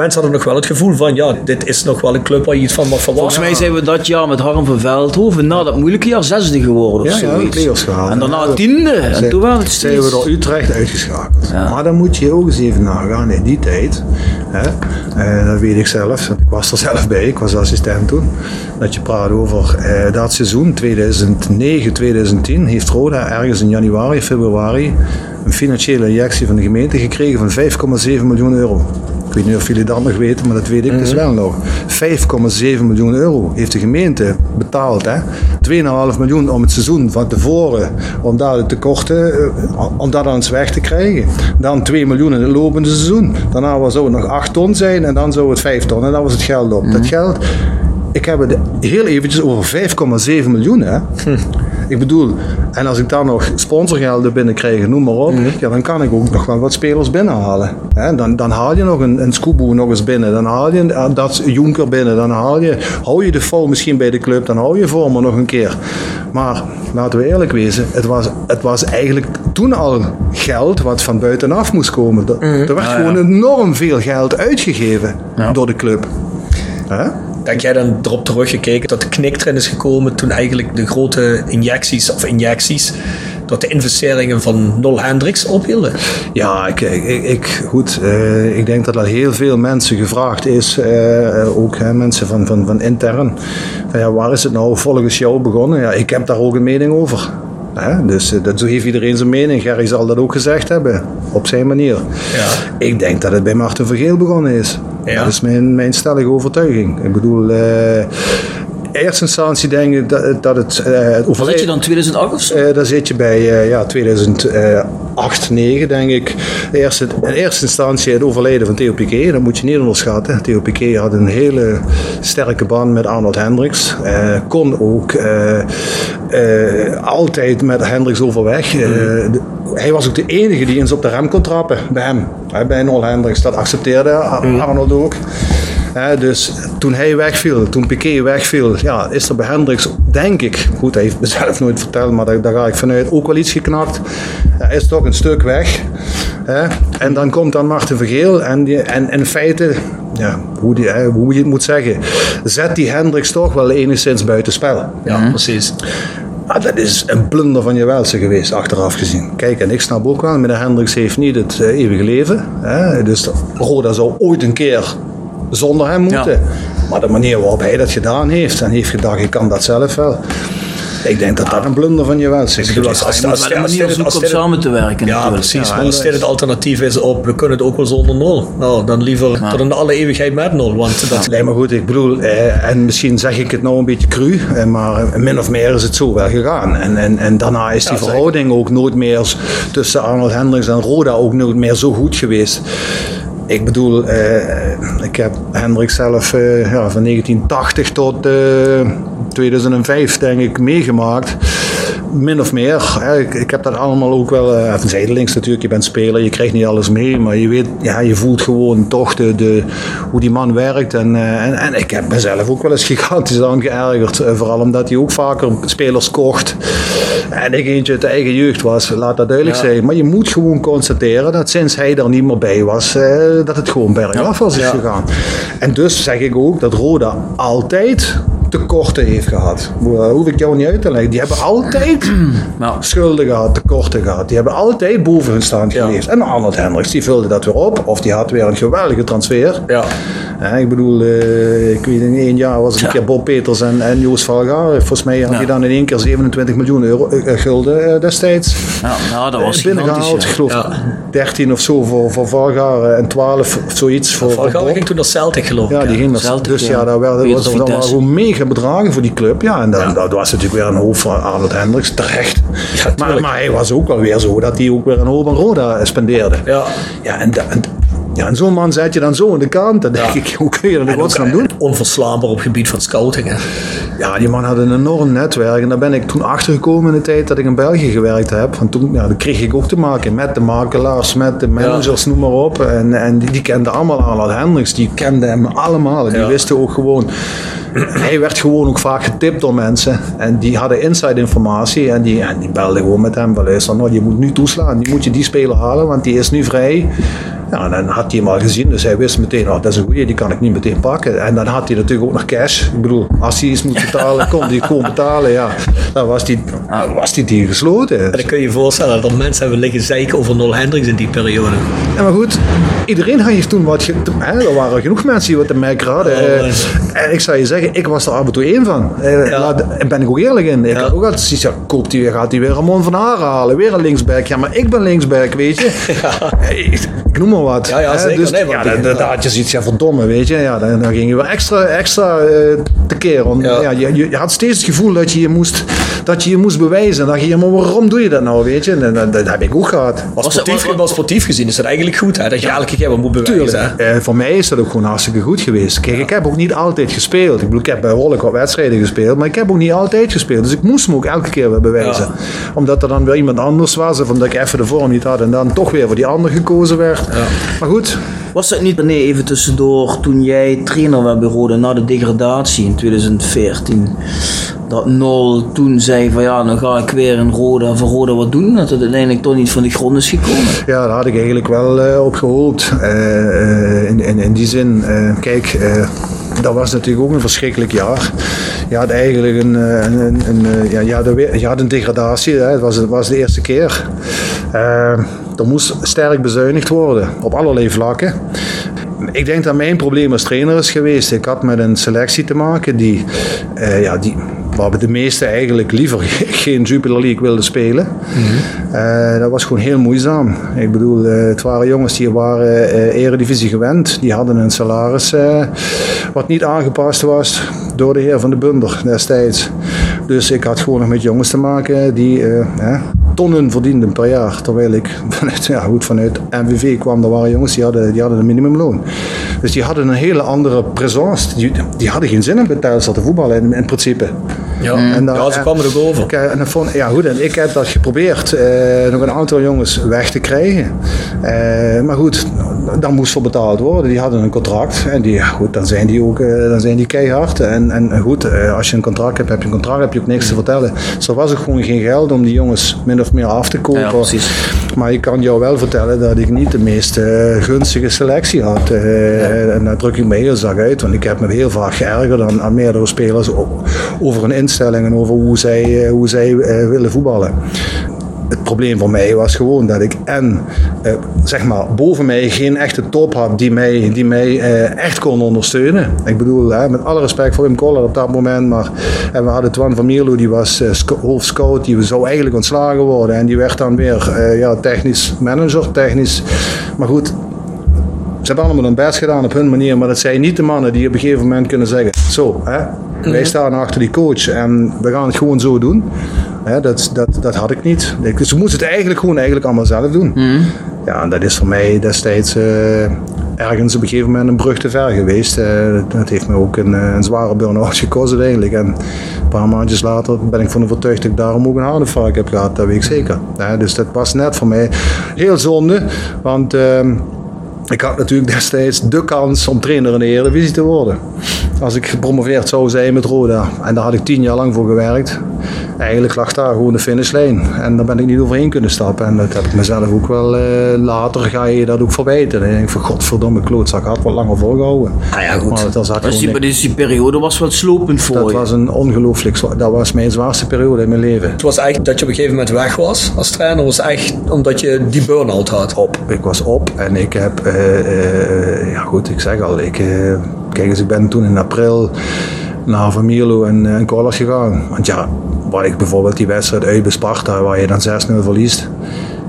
mensen hadden nog wel het gevoel van, ja, dit is nog wel een club waar je iets van mag verwachten. Volgens mij zijn we dat jaar met Harm van Veldhoven na dat moeilijke jaar zesde geworden of Ja, zoiets. En daarna tiende. En Zijn- toen werd het zijn we steeds... door Utrecht uitgeschakeld. Maar dan moet je ook eens even nagaan in die tijd. Hè, eh, dat weet ik zelf, ik was er zelf bij, ik was assistent toen. Dat je praat over eh, dat seizoen 2009-2010 heeft Roda ergens in januari, februari een financiële injectie van de gemeente gekregen van 5,7 miljoen euro. Ik weet niet of jullie dat nog weten, maar dat weet ik dus wel nog. 5,7 miljoen euro heeft de gemeente betaald. hè. 2,5 miljoen om het seizoen van tevoren, om daar de tekorten, eh, om dat aan ons weg te krijgen. Dan 2 miljoen in het lopende seizoen. Daarna zou het nog 8 ton zijn en dan zou het 5 ton. En dan was het geld op. Dat geld, ik heb het heel eventjes over 5,7 miljoen. Hè. Ik bedoel, en als ik dan nog sponsorgelden binnenkrijg, noem maar op, ja, dan kan ik ook nog wel wat spelers binnenhalen. Hè. Dan, dan haal je nog een, een Scoobo nog eens binnen, dan haal je een- dat Jonker binnen, dan haal je, hou je de vol misschien bij de club, dan hou je Vormer nog een keer. Maar laten we eerlijk wezen, het was, het was eigenlijk toen al geld wat van buitenaf moest komen. Er, er werd gewoon enorm veel geld uitgegeven door de club. Hè? Denk jij dan erop teruggekeken dat de knik erin is gekomen toen eigenlijk de grote injecties of injecties, dat de investeringen van Nol Hendricks ophielden? Ja, ik, ik, ik- goed. eh, ik denk dat er heel veel mensen gevraagd is, eh, ook hè, mensen van, van, van intern. Van, ja, waar is het nou volgens jou begonnen? Ja, ik heb daar ook een mening over. Hè? Dus eh, dat, zo heeft iedereen zijn mening. Gerry zal dat ook gezegd hebben, op zijn manier. Ja. Ik denk dat het bij Martin Vergeel begonnen is. Dat is mijn, mijn stellige overtuiging. Ik bedoel, eh, eerste instantie denk ik dat, dat het, eh het Wat zit je dan, 2008 of zo? Eh, daar zit je bij eh, ja, 2008, 9 denk ik. Eerst in eerste instantie het overlijden van Theo Piquet. Dat moet je niet onderschatten. Theo Piquet had een hele sterke band met Arnold Hendricks. Eh, kon ook eh, eh, altijd met Hendricks overweg. Eh, de- hij was ook de enige die eens op de rem kon trappen bij hem. Bij Arnold Hendricks. Dat accepteerde Ar- Arnold ook. Dus toen hij wegviel, toen Piquet wegviel, ja, is er bij Hendricks, denk ik, goed, hij heeft me zelf nooit verteld, maar daar, daar ga ik vanuit, ook wel iets geknakt. Hij is toch een stuk weg. Hè? En dan komt dan Martin Vergeel en, die, en in feite, ja, hoe, die, hoe je het moet zeggen, zet die Hendricks toch wel enigszins buitenspel. Ja, precies. Ah, dat is een blunder van je welste geweest, achteraf gezien. Kijk, en ik snap ook wel, meneer Hendricks heeft niet het eh, eeuwige leven. Hè? Dus Roda zou ooit een keer zonder hem moeten. Ja. Maar de manier waarop hij dat gedaan heeft, en heeft gedacht, ik kan dat zelf wel. Ik denk dat dat een blunder van je welste is Ik bedoel, als- als- wel een als- manier als- zoeken om als- samen te werken Ja, natuurlijk. precies. Ja, maar als dit het alternatief is op, we kunnen het ook wel zonder nul. Nou, dan liever tot in alle eeuwigheid met nul. Want dat, Nee, maar goed, ik bedoel, eh, en misschien zeg ik het nou een beetje cru, eh, maar eh, min of meer is het zo wel gegaan. En, en, en daarna is die verhouding ook nooit meer tussen Arnold Hendricks en Roda ook nooit meer zo goed geweest. Ik bedoel, eh, ik heb Hendrik zelf eh, ja, van 1980 tot eh, 2005 denk ik meegemaakt. Min of meer. Hè. Ik, ik heb dat allemaal ook wel, even zijdelings natuurlijk, je bent speler, je krijgt niet alles mee, maar je weet, ja, je voelt gewoon toch de, de, hoe die man werkt. En, eh, en, en ik heb mezelf ook wel eens gigantisch aan geërgerd, eh, vooral omdat hij ook vaker spelers kocht. En ik eentje uit de eigen jeugd was, laat dat duidelijk zijn. Maar je moet gewoon constateren dat sinds hij er niet meer bij was, dat het gewoon bergaf was is gegaan. En dus zeg ik ook dat Roda altijd tekorten heeft gehad. Dat hoef ik jou niet uit te leggen. Die hebben altijd Nou, schulden gehad, tekorten gehad. Die hebben altijd boven hun staan Ja. geleefd. En Arnold Hendricks, die vulde dat weer op. Of die had weer een geweldige transfer. Ja. Ja, ik bedoel, eh, ik weet in één jaar was het een keer Bob Peters en, en Joost Valgaar. Volgens mij had hij dan in één keer 27 miljoen euro, eh, gulden eh, destijds ja, nou, dat was eh, binnengehaald. Ik geloof Ja. 13 of zo voor, voor Valgaar eh, en 12 of zoiets voor, Bob. ging toen naar Celtic geloof ik. Ja, die ging naar Celtic, Dus ja. daar werd, was, waren Vitesse. gewoon bedragen voor die club. Ja, en dan, Ja. dat was natuurlijk weer een hoofd van Arnold Hendricks, terecht. Ja, maar, maar hij was ook wel weer zo dat hij ook weer een hoop aan Roda spendeerde. Ja. Ja, en, en, ja, en zo'n man zet je dan zo in de kant. Dan denk ik, hoe kun je dat in ook, godsnaam doen? onverslaanbaar op het gebied van scouting. Hè. Ja, die man had een enorm netwerk. En daar ben ik toen achtergekomen in de tijd dat ik in België gewerkt heb. Want toen ja, dan kreeg ik ook te maken met de makelaars, met de managers, noem maar op. En, en die, die kenden allemaal Arnold Hendricks. Die kenden hem allemaal. En die wisten ook gewoon... Hij werd gewoon ook vaak getipt door mensen. En die hadden inside informatie. En die, en die belden gewoon met hem. Luister, nou, je moet nu toeslaan. Nu moet je die speler halen, want die is nu vrij. Ja, en dan had hij hem al gezien. Dus hij wist meteen, oh, dat is een goeie. Die kan ik niet meteen pakken. En dan had hij natuurlijk ook nog cash. Ik bedoel, als hij iets moet betalen, kon hij gewoon betalen. Ja, dan was die, dan was die deal gesloten. En dan kun je je voorstellen dat mensen hebben liggen zeiken over Nol Hendricks in die periode. Ja, maar goed, iedereen heeft toen wat... Hè, er waren genoeg mensen die wat te merken hadden. Oh, Eh, eh. en ik zou je zeggen, ik was er af en toe één van. Eh, Ja. Daar ben ik ook eerlijk in. Ik Ja. had ook altijd zoiets, ja, koopt hij, gaat hij weer Ramon van Haren halen. Weer een linksback. Ja, maar ik ben linksback, weet je. Eh, Ik, ik noem maar wat. Ja, ja, zeker. Dus, Nee, ja, dan, had je zoiets, ja, verdomme, weet je. Ja, dan, dan ging je weer extra, extra eh, tekeer. Want, Ja. ja. je, je, je had steeds het gevoel dat je je moest, dat je, je moest bewijzen. Dan dacht je, ja, maar waarom doe je dat nou, weet je. En dat, dat heb ik ook gehad. Maar Was sportief, was- maar sportief gezien is dat eigenlijk goed. Hè? Dat je elke keer wat moet bewijzen. Tuurlijk. Eh, voor mij is dat ook gewoon hartstikke goed geweest. Kijk, ik heb ook niet altijd gespeeld. Ik bedoel, ik heb bij Wolk wat wedstrijden gespeeld, maar ik heb ook niet altijd gespeeld. Dus ik moest me ook elke keer weer bewijzen. Ja. Omdat er dan weer iemand anders was, of omdat ik even de vorm niet had en dan toch weer voor die ander gekozen werd. Maar goed, Was dat niet, nee, even tussendoor, toen jij trainer werd bij Roda na de degradatie in 2014? Dat Nol toen zei van ja, dan ga ik weer in Roda voor Roda wat doen. Dat het uiteindelijk toch niet van de grond is gekomen. ja, daar had ik eigenlijk wel eh, op gehoopt. Eh, eh, in, in, in die zin, kijk, dat was natuurlijk ook een verschrikkelijk jaar. Je had eigenlijk een, eh, een, eh, ja, je, had een, je had een degradatie, hè. Het, was, het was de eerste keer. Eh, er moest sterk bezuinigd worden, op allerlei vlakken. Ik denk dat mijn probleem als trainer is geweest. Ik had met een selectie te maken die, ja, die, waar de meesten eigenlijk liever geen Jupiler League wilden spelen. Eh, dat was gewoon heel moeizaam. Ik bedoel, eh, het waren jongens die waren eh, eredivisie gewend. Die hadden een salaris wat niet aangepast was door de heer Van de Bunder destijds. Dus ik had gewoon nog met jongens te maken die eh, tonnen verdienden per jaar. Terwijl ik vanuit, ja, goed, vanuit MVV kwam, er waren jongens die hadden, die hadden een minimumloon. Dus die hadden een hele andere présence. Die, die hadden geen zin om bij Telstar te voetballen in, in principe. Ja, En dan- ja ze en- kwamen er ook over. Kijk, en dan vond, ja, goed, en ik heb dat geprobeerd eh, nog een aantal jongens weg te krijgen. Eh, maar goed, dan moest voor betaald worden. Die hadden een contract en die, ja, goed, dan, zijn die ook eh, dan zijn die keihard. En, en goed, eh, als je een contract hebt, heb je een contract, heb je ook niks te vertellen. Dus er was ook gewoon geen geld om die jongens min of meer af te kopen. Ja, precies. Maar ik kan jou wel vertellen dat ik niet de meest eh, gunstige selectie had. Eh, En daar druk ik me heel zacht uit, want ik heb me heel vaak geërgerd aan, aan meerdere spelers over hun instelling en over hoe zij, eh, hoe zij eh, willen voetballen. Het probleem voor mij was gewoon dat ik en eh, zeg maar boven mij geen echte top had die mij, die mij echt kon ondersteunen. Ik bedoel, met alle respect voor Wim Koller op dat moment, maar en we hadden Twan van Mierlo, die was eh, sc- hoofdscout, die zou eigenlijk ontslagen worden en die werd dan weer ja, technisch manager, technisch. Maar goed, ze hebben allemaal hun best gedaan op hun manier, maar dat zijn niet de mannen die op een gegeven moment kunnen zeggen: Zo, hè, wij staan achter die coach en we gaan het gewoon zo doen. Dat, dat, dat had ik niet. Ik- Ze moesten het eigenlijk gewoon eigenlijk allemaal zelf doen. Ja, en dat is voor mij destijds eh, ergens op een gegeven moment een brug te ver geweest. Eh, dat heeft me ook een, een zware burn-out gekost uiteindelijk. En een paar maandjes later ben ik van overtuigd dat ik daarom ook een hartinfarct heb gehad. Dat weet ik zeker. dus dat was net voor mij heel zonde. Want ehm, ik had natuurlijk destijds de kans om trainer in de Eredivisie te worden. Als ik gepromoveerd zou zijn met Roda. En daar had ik tien jaar lang voor gewerkt. Eigenlijk lag daar gewoon de finishlijn. En daar ben ik niet overheen kunnen stappen. En dat heb ik mezelf ook wel uh, later ga je dat ook verwijten. En ik denk van godverdomme klootzak had wat langer volgehouden. Ah ja goed. Maar dat was dus die, dus die periode was wat slopend voor dat je. Dat was een ongelooflijk, dat was mijn zwaarste periode in mijn leven. Het was eigenlijk dat je op een gegeven moment weg was als trainer. was echt omdat je die burn-out had. Op. Ik was op en ik heb, uh, uh, ja goed ik zeg al, ik Kijk eens, ik ben toen in april naar Van Mierlo en, en Collas gegaan. Want ja, waar ik bijvoorbeeld die wedstrijd uit bij Sparta, waar je dan 6-0 verliest.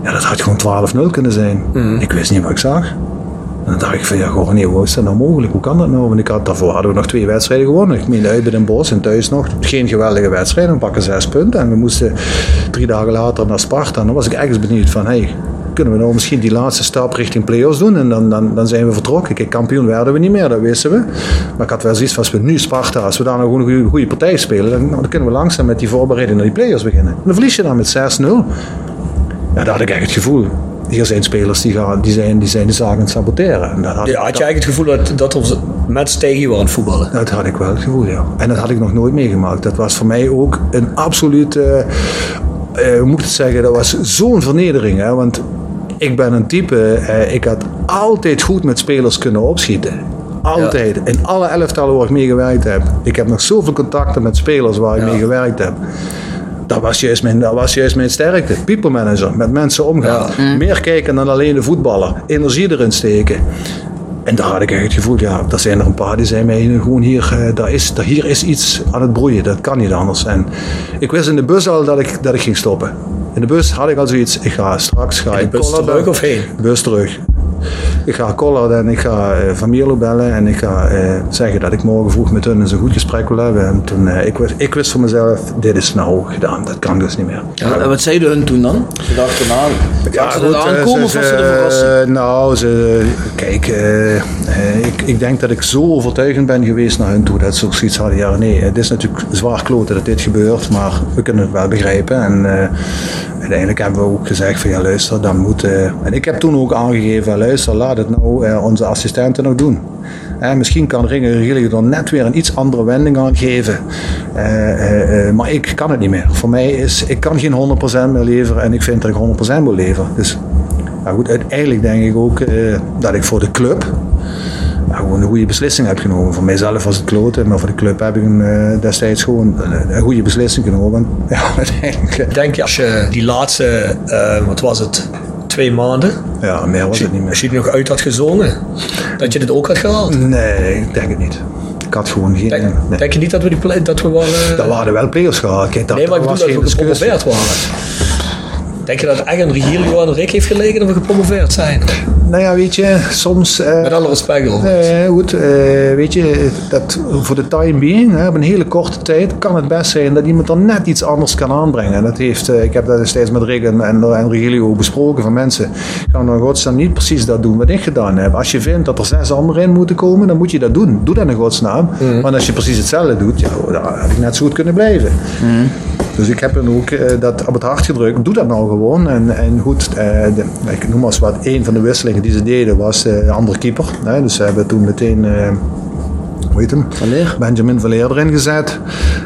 Ja, dat had gewoon 12-0 kunnen zijn. Mhm. Ik wist niet wat ik zag. En dan dacht ik van ja, gewoon nee, hoe is dat nou mogelijk? Hoe kan dat nou? Want ik had, daarvoor hadden we nog twee wedstrijden gewonnen. Ik meen uit bij Den Bosch en thuis nog. Geen geweldige wedstrijd. We pakken zes punten. En we moesten drie dagen later naar Sparta. En dan was ik ergens benieuwd van hey, kunnen we nou misschien die laatste stap richting play-offs doen en dan, dan, dan zijn we vertrokken. Kijk, kampioen werden we niet meer, dat wisten we. Maar ik had wel zoiets van, als we nu Sparta, als we daar nou gewoon een goede, partij spelen, dan, dan, kunnen we langzaam met die voorbereiding naar die play-offs beginnen. En dan verlies je dan met 6-0. Ja, daar had ik echt het gevoel hier zijn spelers die, gaan, die, zijn, die zijn de zaken aan het saboteren. En dat had, ja, had je eigenlijk het gevoel dat, dat onze mensen tegen je waren aan het voetballen? Dat had ik wel het gevoel, ja. En dat had ik nog nooit meegemaakt. Dat was voor mij ook een absolute, uh, hoe moet ik het zeggen, dat was zo'n vernedering. Hè? Want ik ben een type, eh, ik had altijd goed met spelers kunnen opschieten. Altijd. In alle elftallen waar ik mee gewerkt heb. Ik heb nog zoveel contacten met spelers waar ik mee gewerkt heb. Dat was, juist mijn, dat was juist mijn sterkte. People manager, met mensen omgaan. Meer kijken dan alleen de voetballer. Energie erin steken. En daar had ik echt het gevoel, ja, er zijn er een paar die zijn mij gewoon hier, uh, daar is, daar, hier is iets aan het broeien, dat kan niet anders. En ik wist in de bus al dat ik, dat ik ging stoppen. In de bus had ik al zoiets, ik ga straks ga ik bus terug of heen? Bus terug. Ik ga Collard en ik ga uh, Van Mierlo bellen en ik ga uh, zeggen dat ik morgen vroeg met hun een goed gesprek wil hebben. En toen, uh, ik, wist, ik wist voor mezelf, dit is nou gedaan, dat kan dus niet meer. Ja, en wat zeiden hun toen dan? Ze dachten nou, ja, ze goed, aankomen ze, of was ze de verrassing? nou, ze, kijk, ik, ik denk dat ik zo overtuigend ben geweest naar hun toe dat ze zoiets hadden, ja nee, het is natuurlijk zwaar kloten dat dit gebeurt, maar we kunnen het wel begrijpen. En uiteindelijk hebben we ook gezegd van ja luister, dan moet, en ik heb toen ook aangegeven, luister, laat het nou uh, onze assistenten nog doen. Uh, misschien kan Ringen er net weer een iets andere wending aan geven. Uh, maar ik kan het niet meer. Voor mij is, ik kan geen 100% meer leveren en ik vind dat ik 100% moet leveren. Dus nou goed, uiteindelijk denk ik ook dat ik voor de club gewoon een goede beslissing heb genomen. Voor mijzelf was het kloten, maar voor de club heb ik een, destijds gewoon een, goede beslissing genomen. Ja. Denk je als je die laatste, wat was het, twee maanden. Ja, meer was het niet meer. Als je het nog uit had gezongen, dat je dit ook had gehaald? Nee, ik denk het niet. Ik had gewoon geen... Denk, nee. denk je niet dat we die play, dat we waren... Dat waren wel players gehaald. Kijk, dat, nee, maar ik bedoel dat we gepromoveerd waren. Denk je dat echt een Regilio aan Rick heeft gelegen dat we gepromoveerd zijn? Nou ja, weet je, soms... Uh, Met alle respect Nee, goed. Uh, weet je, dat voor de time being, hè, op een hele korte tijd, kan het best zijn dat iemand er net iets anders kan aanbrengen. Dat heeft, uh, ik heb dat steeds met Rick en, en, en Regilio besproken van mensen. Gaan nou godsnaam niet precies dat doen wat ik gedaan heb. Als je vindt dat er zes anderen in moeten komen, dan moet je dat doen. Doe dat in godsnaam. Mm. Want als je precies hetzelfde doet, ja, dan had ik net zo goed kunnen blijven. Mm. Dus ik heb hem ook dat op het hart gedrukt. Doe dat nou gewoon. En, en goed, de, ik noem maar eens wat, een van de wisselingen die ze deden was uh, een andere keeper. Hè? Dus ze hebben toen meteen heet hem? Verleer. Benjamin Verleer erin gezet.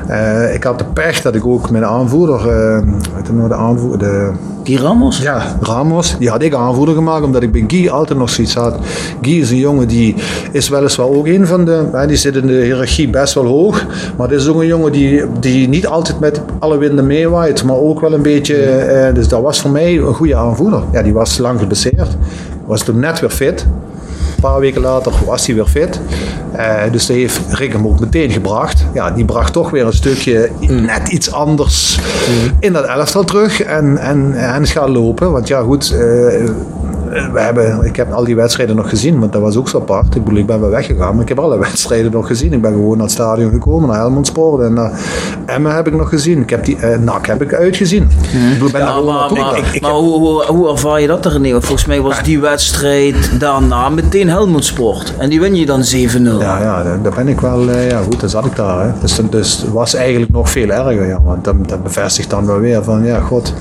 Uh, ik had de pech dat ik ook mijn aanvoerder, uh, weet nou de aanvoerder, de... Guy Ramos? Ja, Ramos. Die had ik aanvoerder gemaakt omdat ik bij Guy altijd nog zoiets had. Guy is een jongen die is weliswaar ook een van de, hè, die zit in de hiërarchie best wel hoog. Maar dit is ook een jongen die, die niet altijd met alle winden meewaait, maar ook wel een beetje, uh, dus dat was voor mij een goede aanvoerder. Ja, die was lang geblesseerd was toen net weer fit. Een paar weken later was hij weer fit. Uh, dus dat heeft Rick hem ook meteen gebracht. Ja, die bracht toch weer een stukje net iets anders in dat elftal terug. En, en, en het gaat lopen. Want ja, goed. Uh, we hebben, ik heb al die wedstrijden nog gezien, want dat was ook zo apart. Ik bedoel, ik ben wel weggegaan, maar ik heb alle wedstrijden nog gezien. Ik ben gewoon naar het stadion gekomen, naar Helmond Sport en naar Emmen heb ik nog gezien. Ik heb die uh, NAC heb ik uitgezien. Ik ben Ja, maar, naartoe maar, gegaan. ik- maar hoe, hoe, hoe ervaar je dat dan, René? Want volgens mij was die wedstrijd daarna meteen Helmond Sport. En die win je dan 7-0. Ja, ja, daar- ben ik wel, eh, ja goed, dan zat ik daar. Hè. Dus, dus het was eigenlijk nog veel erger, ja, want dat, dat bevestigt dan wel weer van, ja, god.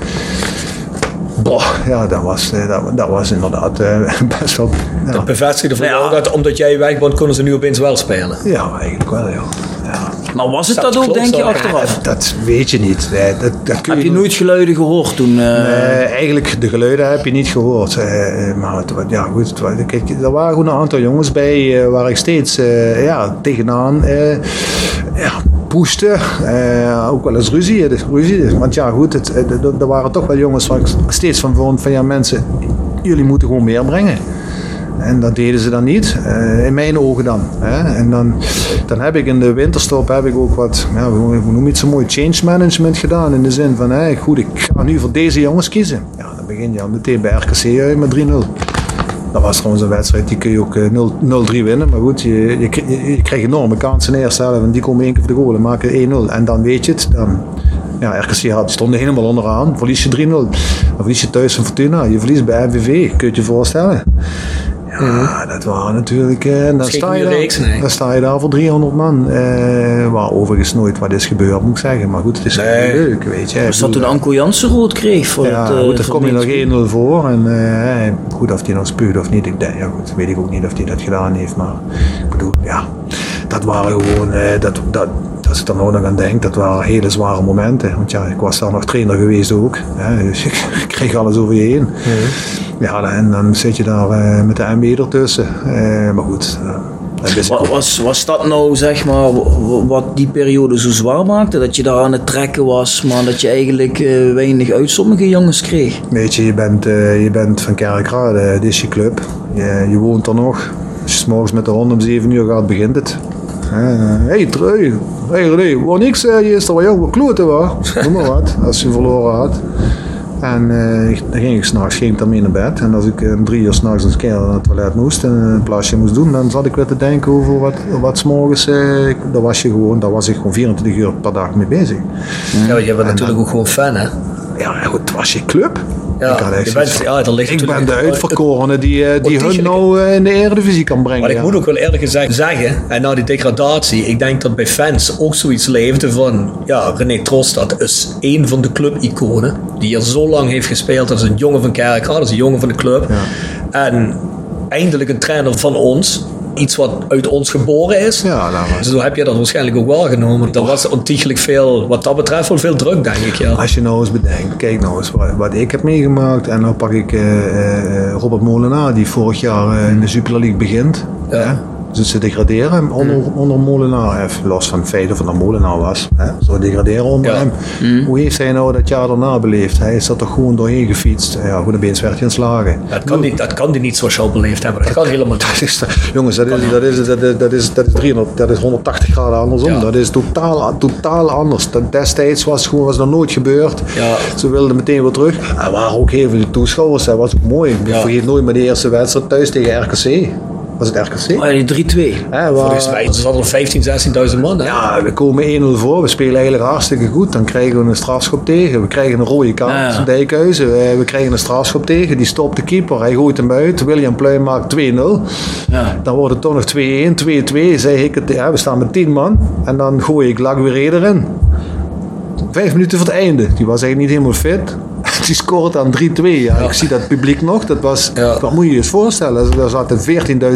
Boah, ja, dat was, eh, dat, dat was inderdaad eh, best wel, ja, Dat bevestigde voor Ja. jou dat omdat jij weg bent, konden ze nu opeens wel spelen. ja, eigenlijk wel, ja. ja. Maar was het Dat dat ook, klopt denk je, achteraf? Dat, dat weet je niet. Nee, dat, dat kun Heb je nooit geluiden gehoord toen? eh, Eh, eigenlijk, de geluiden heb je niet gehoord. Eh, eh, maar het, ja, goed, het kijk, er waren gewoon een aantal jongens bij waar ik steeds eh, ja, tegenaan eh, ja, Eh, ook wel eens ruzie. dus ruzie. Want ja, goed, het, het- er- waren toch wel jongens waar ik steeds van vond van ja, mensen, jullie moeten gewoon meer brengen. En dat deden ze dan niet, eh, in mijn ogen dan. Hè. En dan, dan heb ik in de winterstop heb ik ook wat, ja, hoe noem het zo mooi, change management gedaan. In de zin van, hè, goed, ik ga nu voor deze jongens kiezen. Ja, dan begin je al meteen bij RKC met 3-0. Dat was trouwens een wedstrijd, die kun je ook eh, 0 0-3 winnen. Maar goed, je, je, kri- je, je krijgt enorme kansen in de eerste. En die komen één keer voor de goal en maken 1-0. En dan weet je het. Dan, ja, RKC had, stonden helemaal onderaan. Verlies je 3-0. Dan verlies je thuis van Fortuna. Je verliest bij MVV. Kun je je voorstellen? Ja, dat waren natuurlijk... eh, dan, sta je daar, reeks, nee. dan sta je daar voor 300 man. eh, waar overigens nooit wat is gebeurd, moet ik zeggen. Maar goed, het is Nee. leuk, weet je. Was dat toen Anko Jansen rood kreeg? Voor ja, het, eh, goed, dan voor kom je nog het 1-0 voor. En eh, goed, of hij nog spuugt of niet, ik denk, ja, goed, weet ik ook niet of hij dat gedaan heeft. Maar ik bedoel, ja, dat waren gewoon, eh, dat, dat, als ik er nou nog aan denk, dat waren hele zware momenten. Want ja, ik was daar nog trainer geweest ook. Hè, dus ik kreeg alles over je heen. Ja, en dan zit je daar eh, met de MB ertussen. Eh, maar goed, eh, dat wist ik Wa- ook. Was, was dat nou zeg maar wat die periode zo zwaar maakte? Dat je daar aan het trekken was, maar dat je eigenlijk weinig uit sommige jongens kreeg? Weet je, je bent, eh, je bent van Kerkrade, dit is je club. Je, je woont er nog. Als je 's morgens met de hond om 7 uur gaat, begint het. Hé, hey, trui. Hey, René, wat niks zei je is er wat jou kloten was. Noem maar wat, als je verloren had. En eh, dan ging ik s'nachts ging ik daarmee naar bed. En als ik eh, drie uur s'nachts een keer naar het toilet moest en een plasje moest doen, dan zat ik weer te denken over wat, wat 's morgens. eh, ik- daar was je gewoon, daar was ik gewoon 24 uur per dag mee bezig. Ja, je bent natuurlijk ook gewoon fan, hè? Ja, goed, het was je club. Ja, ik je bent- ja, er ligt ik ben de uitverkorene die, eh, die hun nou eh, in de Eredivisie kan brengen. Maar ik ja. moet ook wel eerlijk gezegd zeggen, en na die degradatie, ik denk dat bij fans ook zoiets leefde van, ja, René Trostad is één van de clubiconen die hier zo lang heeft gespeeld. Dat is een jongen van Kerkrade, dat is een jongen van de club. En eindelijk een trainer van ons, iets wat uit ons geboren is. Ja, dat was- Dus zo heb je dat waarschijnlijk ook waargenomen. Er was ontiegelijk veel, wat dat betreft, wel veel druk, denk ik, ja. Als je nou eens bedenkt, kijk nou eens wat, wat ik heb meegemaakt. En dan pak ik eh, eh, Robert Molenaar, die vorig jaar eh, in de Super League begint. Ja. Hè? Dus ze degraderen onder, onder Molenaar. Even los van het feit of het Molenaar was. Hè? Zo degraderen onder Ja. hem. Hoe heeft hij nou dat jaar daarna beleefd? Hij is er toch gewoon doorheen gefietst. Ja, goed, opeens werd hij ontslagen. Dat kan, niet, dat kan die niet jou beleefd hebben. Dat kan helemaal niet. Dat is, jongens, dat is, dat, is, dat, is, dat, is, dat, is 300, dat is 180 graden andersom. Ja. Dat is totaal, totaal anders. Dat destijds was gewoon was dat nooit gebeurd. Ja. Ze wilden meteen weer terug. Er waren ook heel veel toeschouwers. Dat was ook mooi. Ik vergeet nooit de eerste wedstrijd thuis tegen RKC. Was het RKC? Oh ja, die 3-2. Hè, waar- Volgens mij zaten er 15, 16.000 man. Hè? ja, we komen 1-0 voor. We spelen eigenlijk hartstikke goed. Dan krijgen we een strafschop tegen. We krijgen een rode kaart. Ja, ja. Dijkhuizen. We, we krijgen een strafschop tegen. Die stopt de keeper. Hij gooit hem uit. William Pluim maakt 2-0. Ja. Dan wordt het toch nog 2-1, 2-2. Zeg ik het, ja, we staan met 10 man. En dan gooi ik Laguerre erin. Vijf minuten voor het einde. Die was eigenlijk niet helemaal fit. Die scoort aan 3-2. Ja, Ik zie dat publiek nog. Dat was, Ja. Wat moet je je eens voorstellen? Daar zaten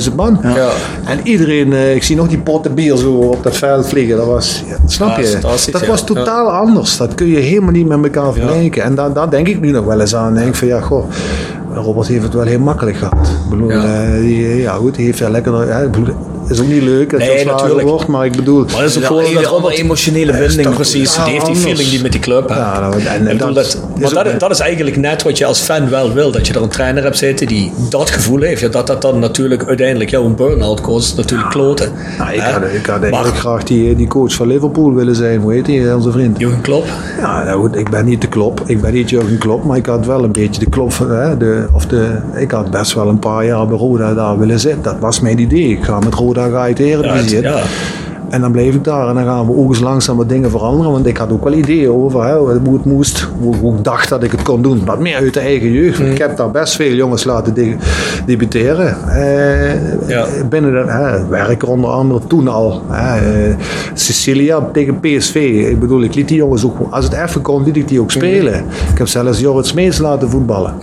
14.000 man. Ja. En iedereen, eh, ik zie nog die potten bier zo op dat veld vliegen. Dat was, ja, snap Ja, je? Dat ja. was totaal anders. Dat kun je helemaal niet met elkaar vergelijken. En daar, daar denk ik nu nog wel eens aan. Denk van ja, goh. Robert heeft het wel heel makkelijk gehad. Ik bedoel, Ja. eh, ja goed, die heeft wel lekker. Ja, bedoel, is ook niet leuk dat Nee, je ontslagen wordt, maar ik bedoel... Maar dat is ook Ja, dat emotionele Ja, binding. precies, Ja, die heeft die feeling niet met die club. Ja, nou, en- dat dat, maar dat, dat is eigenlijk net wat je als fan wel wil. Dat je er een trainer hebt zitten die dat gevoel heeft. Ja, dat dat dan natuurlijk uiteindelijk jou een burn-out kost. Natuurlijk kloten. Nou, ik, had, ik had Maar- eigenlijk graag die, die coach van Liverpool willen zijn. Hoe heet die, onze vriend? Jurgen Klopp. Ja, nou goed, ik ben niet de klop. Ik ben niet Jurgen Klopp, maar ik had wel een beetje de klop hè, de, of de, ik had best wel een paar jaar bij Roda daar willen zitten. Dat was mijn idee. Ik ga met Roda ga ik de Ja, Eredivisie het- in. ja. En dan bleef ik daar en dan gaan we ook eens langzaam wat dingen veranderen. Want ik had ook wel ideeën over hè, hoe het moest, hoe, ik dacht dat ik het kon doen. Wat meer uit de eigen jeugd. Mm. Ik heb daar best veel jongens laten de- debuteren. Eh, Ja. Binnen de hè, werk onder andere toen al. Hè, eh, Cecilia tegen PSV. Ik bedoel, ik liet die jongens ook, als het even kon, liet ik die ook spelen. Ik heb zelfs Jorrit Smeets laten voetballen.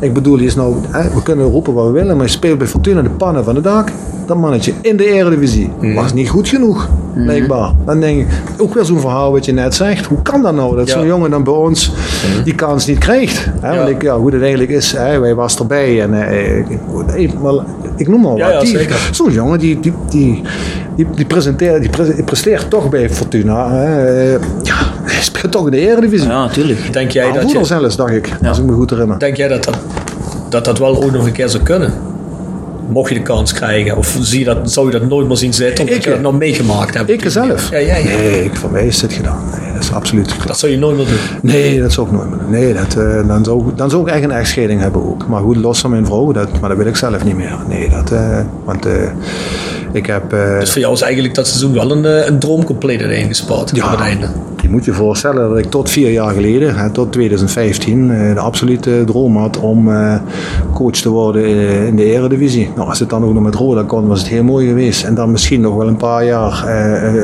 Ik bedoel, die is nou, hè, we kunnen roepen wat we willen, maar je speelt bij Fortuna de pannen van de dak. Dat mannetje in de Eredivisie was niet goed genoeg, blijkbaar. Dan denk ik, ook weer zo'n verhaal wat je net zegt. Hoe kan dat nou, dat Ja. zo'n jongen dan bij ons die kans niet krijgt? Hè? Ja. Want ik, ja, hoe het eigenlijk is, hè, wij was erbij en eh, ik, ik, noem maar wat. Ja. Zo'n jongen die, die, die, die, die, presenteert, die, pre- die presteert toch bij Fortuna. Hè? Ja, hij speelt toch in de Eredivisie. Ja, natuurlijk. Denk jij, dat je, zelfs, dacht ik, als ik me goed herinner. denk jij dat, dat, dat dat wel ook nog een keer zou kunnen? Mocht je de kans krijgen? Of zie je dat, zou je dat nooit meer zien zitten? Omdat Ik, je dat nog meegemaakt hebt? Ik zelf? Ja, ja, ja. Nee, ik, voor mij is dit gedaan. Nee, dat is absoluut Dat zou je nooit meer doen. Nee, dat zou ik nooit meer doen. Nee, dat, eh, dan, zou, ik- dan zou ik echt een echtscheiding hebben ook. Maar goed, los van mijn vrouw, dat, maar dat wil ik zelf niet meer. Nee, dat, eh, want eh, ik heb... eh, Dus voor jou is eigenlijk dat seizoen wel een, eh, een droom compleet Ja. op het einde. Je moet je voorstellen dat ik tot vier jaar geleden, hè, tot 2015, eh, de absolute droom had om coach te worden in de Eredivisie. Nou, als het dan ook nog met Roda kon, was het heel mooi geweest. En dan misschien nog wel een paar jaar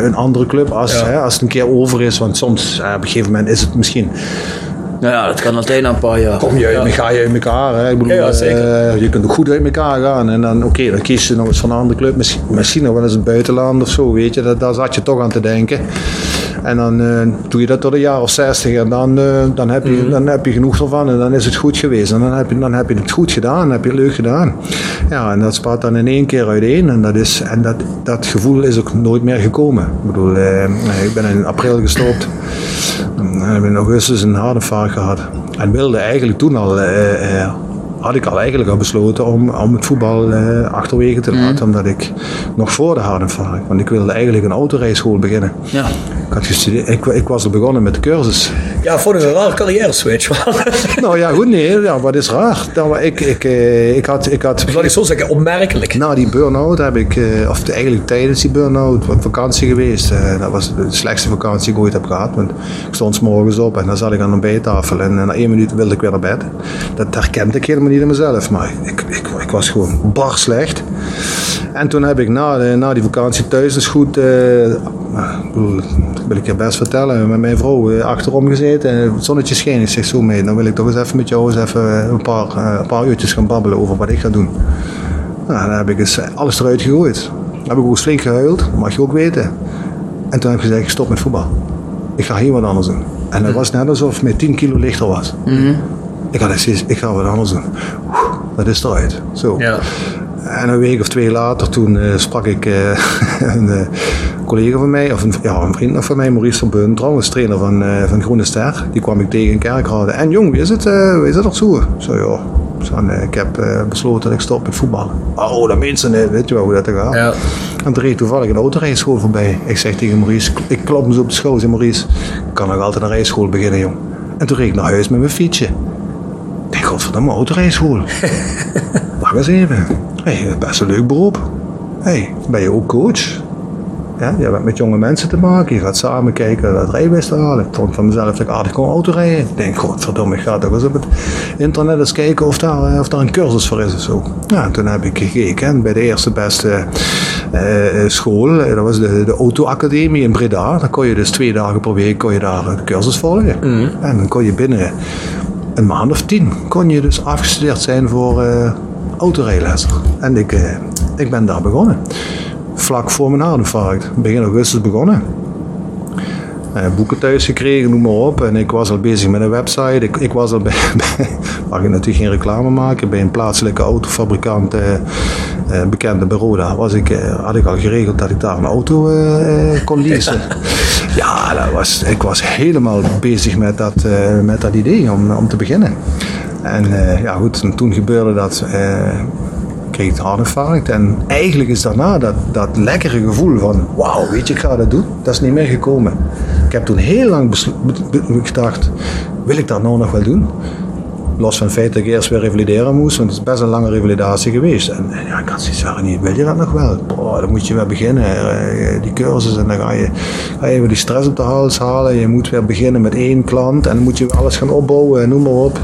een andere club als, Ja. hè, als het een keer over is. Want soms, op een gegeven moment is het misschien... Nou ja, dat kan altijd na een paar jaar. Kom je, uit- ga je uit elkaar. Hè? Ik bedoel, Ja, eh, je kunt ook goed uit elkaar gaan. En dan, oké, dan kies je nog eens van een andere club. Misschien, misschien nog wel eens een buitenland of zo, weet je. Dat, daar zat je toch aan te denken. En dan eh, doe je dat tot een jaar of 60 en dan, eh, dan, heb je, Mhm. dan heb je genoeg ervan en dan is het goed geweest. En dan heb je, dan heb je het goed gedaan, dan heb je het leuk gedaan. Ja, en dat spat dan in één keer uiteen. En, dat, is, en dat, dat gevoel is ook nooit meer gekomen. Ik bedoel, eh, ik ben in april gestopt. En heb in augustus een hartinfarct gehad. En wilde eigenlijk toen al, had ik al eigenlijk al besloten om, om het voetbal eh, achterwege te laten. Omdat ik nog voor de hartinfarct, want ik wilde eigenlijk een autorijschool beginnen. Ja. Ik, had gestudeerd, ik, ik was al begonnen met de cursus. Ja, vond ik een rare carrière switch. Nou ja, goed, nee, ja, wat is raar. Nou, ik, ik, eh, ik had, ik had Laat ik zo zeggen, opmerkelijk. na die burn-out heb ik, eh, of eigenlijk tijdens die burn-out, op vakantie geweest. Eh, dat was de slechtste vakantie die ik ooit heb gehad. Want ik stond 's morgens op en dan zat ik aan een bijtafel en na één minuut wilde ik weer naar bed. Dat herkende ik helemaal niet in mezelf, maar ik, ik, ik was gewoon bar slecht. En toen heb ik na, de, na die vakantie thuis eens goed, eh, dat wil ik je best vertellen, met mijn vrouw eh, achterom gezeten en het zonnetje scheen. Ik zeg zo mee, dan wil ik toch eens even met jou eens even een paar, eh, een paar uurtjes gaan babbelen over wat ik ga doen. Nou, dan heb ik dus alles eruit gegooid. Dan heb ik ook eens flink gehuild, mag je ook weten. En toen heb ik gezegd, ik stop met voetbal. Ik ga hier wat anders doen. En dat was net alsof het met 10 kilo lichter was. Ik had gezegd, ik ga wat anders doen. Oeh, Dat is eruit. Zo. Ja. En een week of twee later, toen eh, sprak ik eh, een eh, collega van mij, of een, ja, een vriend van mij, Maurice van Beun, trouwens trainer van, van Groene Ster. Die kwam ik tegen in Kerkrade. En jong, wie is het, wie is het er zo? Zei, ja, ik, heb besloten dat ik stop met voetballen. Oh, dat niet, weet je wel hoe dat gaat. Ja. En toen reed toevallig een autorijschool voorbij. Ik zeg tegen Maurice, ik klop hem zo op de schouder. Zeg, Maurice, ik kan nog altijd een rijschool beginnen, jong. En toen reed ik naar huis met mijn fietsje. Ik denk, godverdamme, autorijschool. Wacht eens even. Hey, is best een leuk beroep. Hey, ben je ook coach? Ja, je hebt met jonge mensen te maken. Je gaat samen kijken dat rijbewijs te halen. Ik vond van mezelf dat ik aardig kon autorijden. Ik denk, godverdomme, ik ga toch eens op het internet eens kijken of daar, eh, of daar een cursus voor is of zo. Ja, en toen heb ik gekeken en bij de eerste beste eh, eh, school, eh, dat was de, de Auto-academie in Breda. Dan kon je dus twee dagen per week kon je daar de cursus volgen. En dan kon je binnen een maand of tien kon je dus afgestudeerd zijn voor eh autorijlessen. En ik, eh, ik ben daar begonnen. Vlak voor mijn hartinfarct. Begin augustus begonnen. Eh, boeken thuis gekregen, noem maar op. En ik was al bezig met een website. Ik, ik was al bij, bij- mag ik natuurlijk geen reclame maken, bij een plaatselijke autofabrikant eh, eh, bekende bij Roda, was ik, eh, had ik al geregeld dat ik daar een auto kon leasen. Ja, dat was, ik was helemaal bezig met dat, met dat idee om, om te beginnen. En eh, ja goed, en toen gebeurde dat, eh, kreeg ik het hartinfarct. En eigenlijk is daarna dat, dat lekkere gevoel van, wauw, weet je, ik ga dat doen. Dat is niet meer gekomen. Ik heb toen heel lang gedacht, wil ik dat nou nog wel doen? Los van het feit dat ik eerst weer revalideren moest, want het is best een lange revalidatie geweest. En eh, ja, ik had zoiets van, niet, wil je dat nog wel? Boah, dan moet je weer beginnen, die cursus. En dan ga je, ga je weer die stress op de hals halen. Je moet weer beginnen met één klant en dan moet je alles gaan opbouwen en noem maar op.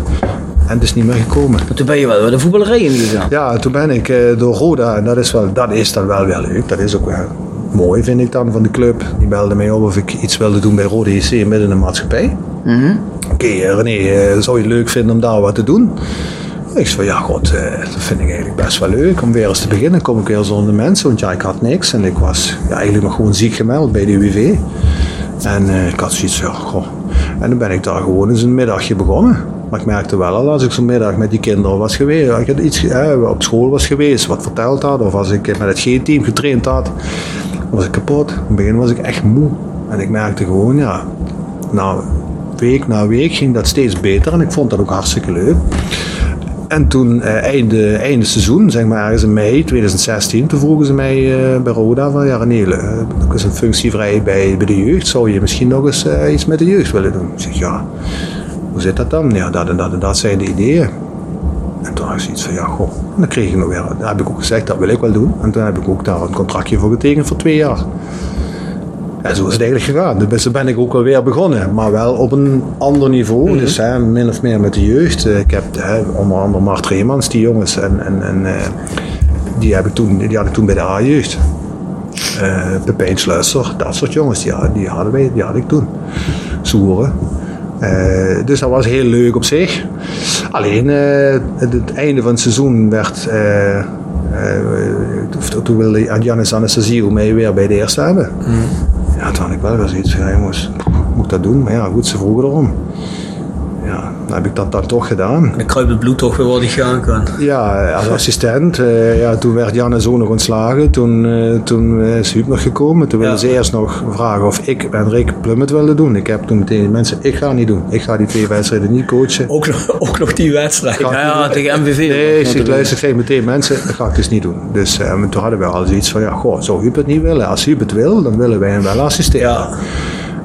En het is niet meer gekomen. Maar toen ben je wel weer de voetballerij ingegaan. Ja, toen ben ik eh, door Roda, en dat is, wel, dat is dan wel weer leuk. Dat is ook wel mooi, vind ik dan, van de club. Die belde mij op of ik iets wilde doen bij Roda JC midden in de maatschappij. Oké, eh, René, eh, zou je het leuk vinden om daar wat te doen? Ik zei van, ja god, eh, dat vind ik eigenlijk best wel leuk om weer eens te beginnen. Kom ik weer zonder mensen, want ja, ik had niks. En ik was ja, eigenlijk nog gewoon ziek gemeld bij de UWV. En ik had zoiets van, goh. En dan ben ik daar gewoon eens een middagje begonnen. Maar ik merkte wel al als ik zo'n middag met die kinderen was geweest, als ik iets eh, op school was geweest, wat verteld had, of als ik met het G-team getraind had, was ik kapot. In het begin was ik echt moe. En ik merkte gewoon, ja, nou, week na week ging dat steeds beter en ik vond dat ook hartstikke leuk. En toen, eh, einde, seizoen, zeg maar ergens in mei 2016, toen vroegen ze mij eh, bij Roda van, ja René, eh, er is een functie vrij bij, bij de jeugd, zou je misschien nog eens eh, iets met de jeugd willen doen? Ik zeg, ja, hoe zit dat dan? Ja, dat en dat en dat zijn de ideeën. En toen had ik zoiets van, ja, goh. En dan kreeg ik nog weer, daar heb ik ook gezegd, dat wil ik wel doen. En toen heb ik ook daar een contractje voor getekend voor twee jaar. En zo is het eigenlijk gegaan. Dus ben ik ook alweer begonnen, maar wel op een ander niveau. Dus hè, min of meer met de jeugd. Ik heb hè, onder andere Mart Reemans, die jongens, en, en, en eh, die, heb ik toen, die had ik toen bij de A-jeugd. Eh Pepijn Sluister, dat soort jongens, die, die, hadden wij, die had ik toen. Soeren. Eh, dus dat was heel leuk op zich. Alleen eh, het, het einde van het seizoen werd. eh, toen- wilde Janis Anastasio mij weer bij de eerste hebben. Ja, toen had ik wel weer zoiets van, jongens, moet ik dat doen? Maar ja, goed, ze vroegen erom. Dan heb ik dat dan toch gedaan. Dan kruipt het bloed toch weer waar die gaan kan. Ja, als assistent. eh, ja, toen werd Jan en zo nog ontslagen. Toen, eh, toen is Huub nog gekomen. Toen wilden Ja. ze eerst nog vragen of ik en Rick Plummet wilden doen. Ik heb toen meteen mensen, ik ga niet doen. Ik ga die twee wedstrijden niet coachen. Ook, nog- ook nog die wedstrijd. Ja, ja, tegen MVV. Nee, ik luister, ik meteen mensen, dat ga ik dus niet doen. Dus eh, toen hadden we al zoiets van, ja, goh, zou Huub het niet willen? Als Huub het wil, dan willen wij hem wel assisteren. Ja.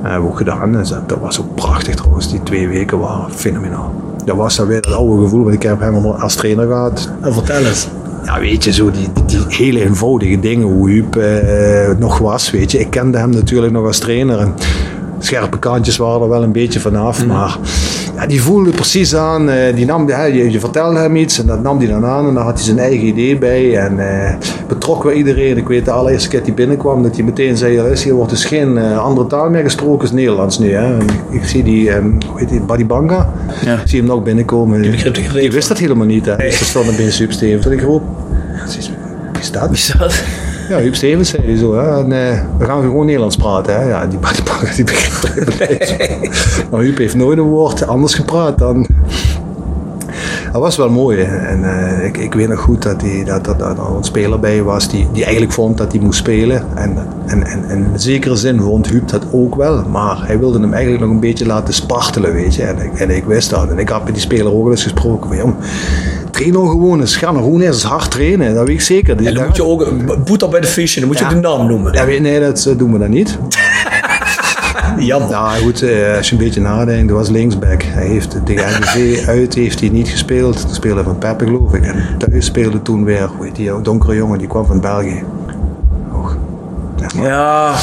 Dat hebben we ook gedaan. Dat was ook prachtig trouwens. Die twee weken waren fenomenaal. Dat was dan weer dat oude gevoel, want ik heb hem als trainer gehad. En vertel eens. Ja, weet je, zo die, die hele eenvoudige dingen, hoe Huub eh, nog was, weet je. Ik kende hem natuurlijk nog als trainer en scherpe kantjes waren er wel een beetje vanaf, maar ja, die voelde precies aan, eh, die nam, hè, je, je vertelde hem iets en dat nam hij dan aan en daar had hij zijn eigen idee bij en eh, betrok wel iedereen. Ik weet de allereerste keer dat hij binnenkwam, dat hij meteen zei, "Er is hier wordt dus geen eh, andere taal meer gesproken als Nederlands nu. Hè. Ik, ik zie die, hoe heet die, Badibanga, Ja. ik zie hem nog binnenkomen. Ik wist dat helemaal niet, hè. Dus er stond een beetje substeven. Ik wie is dat? Is dat? Ja, Huub Stevens zei zo. Hè? En, eh, we gaan gewoon Nederlands praten. Hè? Ja, die, die, die begreep het Maar Huub heeft nooit een woord anders gepraat dan... Dat was wel mooi. En eh, ik, ik weet nog goed dat, die, dat, dat, dat er een speler bij was die, die eigenlijk vond dat hij moest spelen. En, en, en, en in zekere zin vond Huub dat ook wel. Maar hij wilde hem eigenlijk nog een beetje laten spartelen, weet je. En, ik- en ik wist dat. En ik had met die speler ook wel eens gesproken. Van, jong, train nou gewoon eens. Ga nou gewoon eens hard trainen. Dat weet ik zeker. En dan moet je ook, boet bij de visje, dan moet je Ja. de naam noemen. Ja, nee, dat eh, doen we dan niet. Jammer. Ja, goed, eh, als je een beetje nadenkt, dat was linksback. Hij heeft tegen NV uit heeft hij niet gespeeld. Toen speelde van Peppe, geloof ik. En thuis speelde toen weer, hoe heet die, donkere jongen, die kwam van België. Och. Ja.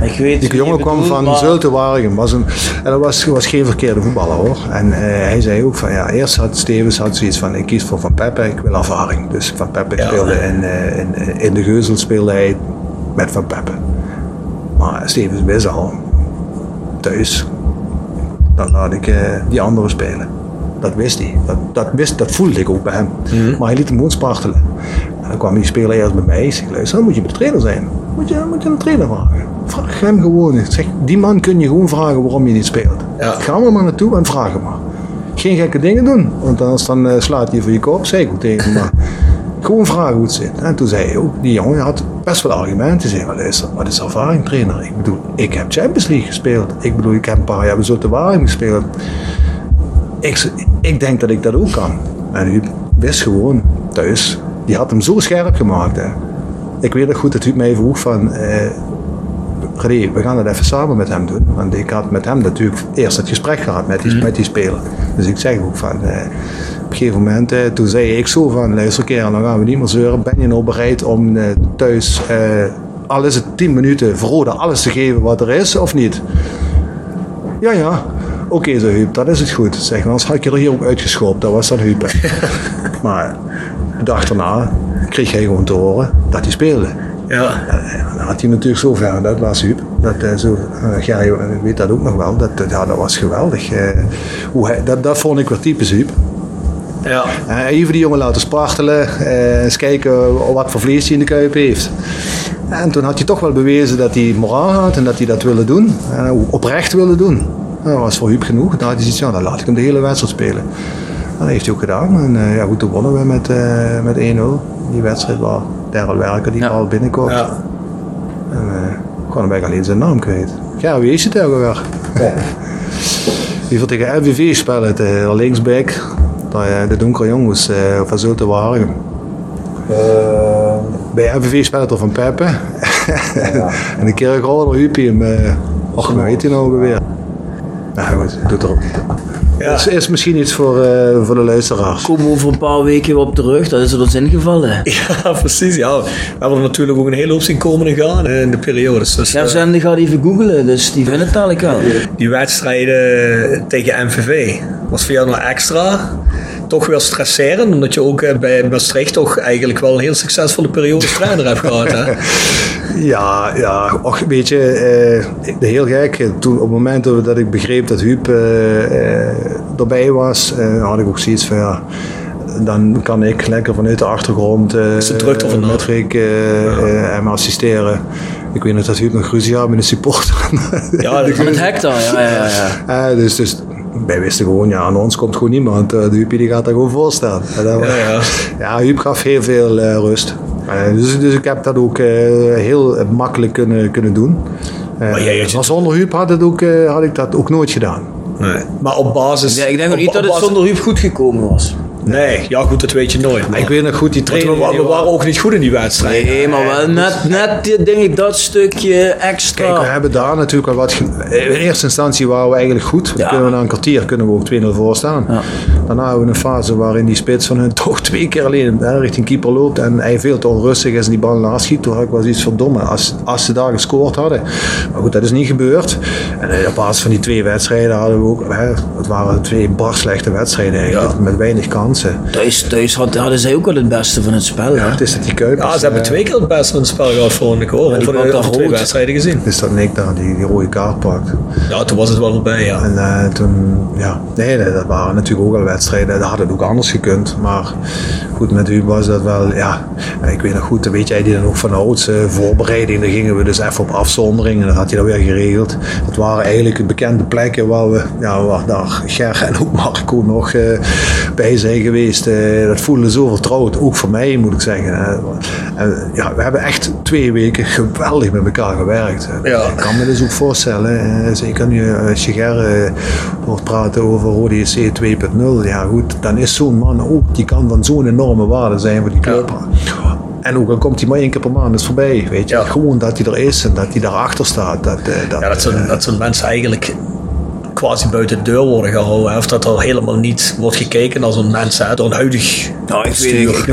Ik weet Die jongen kwam bedoelt, van maar- Zulte-Waregem. Was een, en dat was, was geen verkeerde voetballer hoor. En eh, hij zei ook van ja, eerst had Stevens had zoiets van ik kies voor Van Peppe, ik wil ervaring. Dus Van Peppe Ja. speelde in, eh, in, in de Geuzel speelde hij met Van Peppe. Maar Stevens wist al, thuis, dan laat ik eh, die anderen spelen. Dat wist hij. Dat, dat, wist, dat voelde ik ook bij hem. Maar hij liet hem gewoon spartelen. En dan kwam die speler eerst bij mij. Ik zeg, luister, dan moet je bij de trainer zijn. Moet je, moet je een trainer vragen. Vraag hem gewoon. Ik zeg, die man kun je gewoon vragen waarom je niet speelt. Ja. Ga er maar naartoe en vraag hem maar. Geen gekke dingen doen. Want anders dan eh, slaat hij voor je kop, zei ik ook tegen hem. Maar Gewoon vragen hoe het zit. En toen zei hij ook, die jongen had best wel argumenten. Hij zei, "Maar luister, wat is ervaring trainer? Ik bedoel, ik heb Champions League gespeeld. Ik bedoel, ik heb een paar jaar bij Zoete Waring gespeeld. Ik, ik denk dat ik dat ook kan. En Huub wist gewoon thuis, die had hem zo scherp gemaakt. Hè. Ik weet nog goed dat Huub mij vroeg van... eh, René, we gaan het even samen met hem doen. Want ik had met hem natuurlijk eerst het gesprek gehad met die, met die speler. Dus ik zeg ook van, eh, op een gegeven moment, eh, toen zei ik zo van, luister kerel, dan gaan we niet meer zeuren. Ben je nou bereid om eh, thuis, eh, al is het 10 minuten, verroden alles te geven wat er is, of niet? Ja, ja. Oké, zo Huub, dat is het goed. Zeg, anders had ik je er hier ook uitgeschopt. Dat was dan Huub. maar de dag daarna kreeg hij gewoon te horen dat hij speelde. Ja. En dan had hij natuurlijk zo ver, dat was Huub. Dat, eh, zo, je weet dat ook nog wel. Dat, ja, dat was geweldig. Hoe hij, dat, dat vond ik weer typisch Huub. Ja. Eh, even die jongen laten spartelen. eh, eens kijken wat voor vlees hij in de kuip heeft. En toen had hij toch wel bewezen dat hij moraal had en dat hij dat wilde doen. En ook oprecht wilde doen. Dat was voor Huub genoeg. Dan had hij zoiets, ja, dan laat ik hem de hele wedstrijd spelen. Dat heeft hij ook gedaan. En eh, ja, goed, toen wonnen we met, eh, met 1-0. Die wedstrijd waar Daryl Werker die Ja. bal binnenkomt. Ja. En uh, kon hem eigenlijk alleen zijn naam kwijt. Ja, wie is het ook alweer? Die voor tegen LVV spelen, de linksback. Dat, eh, de donkere jongens eh, van Zulte Waregem. Bij LVV speelt er van Peppe. en een keer groter Huupie hem. eh Och, hoe heet hij nou weer? Nou goed, doet er ook niet. Ja. Is, is misschien iets voor, eh, voor de luisteraars. Komen we over een paar weken weer op terug, dat is er ons ingevallen. Ja, precies. Ja. We hebben er natuurlijk ook een hele hoop zien komen en gaan eh, in de periodes. Dus, eh, Gerzende gaat even googelen, dus die vinden het dadelijk wel. die wedstrijden tegen MVV was voor jou nog extra. Toch wel stresserend, omdat je ook eh, bij Maastricht toch eigenlijk wel een heel succesvolle periode trainer hebt gehad. Hè? Ja, ja, och, weet je, eh, ik- heel gek. Toen, op het moment dat ik begreep dat Huub eh, erbij was, eh, had ik ook zoiets van ja. Dan kan ik lekker vanuit de achtergrond de er vanaf? met Rick hem assisteren. Ik weet nog dat Huub nog ruzie had met een supporter. Ja, dat- het hek dan, ja, ja, ja. Dus, dus wij wisten gewoon, ja, aan ons komt gewoon niemand. Eh, de Huub die gaat daar gewoon dat was- Ja, ja. ja, Huub gaf heel veel eh, rust. Eh, dus, dus ik heb dat ook eh, heel makkelijk kunnen, kunnen doen. Eh, Maar jij had je- maar zonder Huub had, het ook, had ik dat ook nooit gedaan. Nee. Maar op basis... Ja, ik denk ook op- niet dat op het basis- zonder Huub goed gekomen was. Nee, ja goed, dat weet je nooit. Maar Ik weet nog goed, die training... we, wa- we waren ook niet goed in die wedstrijd. Nee, maar wel net, net denk ik, dat stukje extra. Kijk, we hebben daar natuurlijk al wat... ge- In eerste instantie waren we eigenlijk goed. Dan Ja. kunnen we na een kwartier kunnen we ook 2-0 voor staan. Ja. Daarna hebben we een fase waarin die spits van hun toch twee keer alleen hè, richting keeper loopt. En hij veel te onrustig is en die bal naast schiet. Toen had ik wel iets verdomme als, als ze daar gescoord hadden. Maar goed, dat is niet gebeurd. En eh, op basis van die twee wedstrijden hadden we ook... Hè, het waren twee bar slechte wedstrijden eigenlijk. Met weinig kansen. Thuis, thuis had- hadden zij ook wel het beste van het spel. Ja, hè? het is dat die Kuipers... Ja, ze hebben eh, twee keer het beste in het spel gehad voor ik hoor. die Voor de, pakt daar voor twee wedstrijden gezien. is dat Nick daar die, die rode kaart pakt. Ja, toen was het wel voorbij, ja. En eh, toen, ja, nee, nee, dat waren natuurlijk ook al wedstrijden. Dat had het ook anders gekund. Maar goed, met u was dat wel, ja, ik weet nog goed, dan weet jij die dan ook van ouds eh, voorbereiding. Dan gingen we dus even op afzondering en dat had hij dan weer geregeld. Dat waren eigenlijk de bekende plekken waar we, ja, waar daar Ger en ook Marco nog eh, bij zijn geweest. Eh, dat voelde zo vertrouwd, ook voor mij moet ik zeggen. En, ja, we hebben echt twee weken geweldig met elkaar gewerkt. Ja. Ik kan me dus ook voorstellen, eh, zeker nu als je Ger eh, hoort praten over ODC 2.0. Ja goed, dan is zo'n man ook, die kan van zo'n enorme waarde zijn voor die club. En ook al komt hij maar één keer per maand is voorbij, weet je. Ja. Gewoon dat hij er is en dat hij daarachter staat. Dat, eh, dat, Ja, dat zijn, dat zijn mensen eigenlijk quasi buiten de deur worden gehouden. hè. Of dat er helemaal niet wordt gekeken als een mens hè, door een huidig Nou, ik weet, bestuur. ik, ik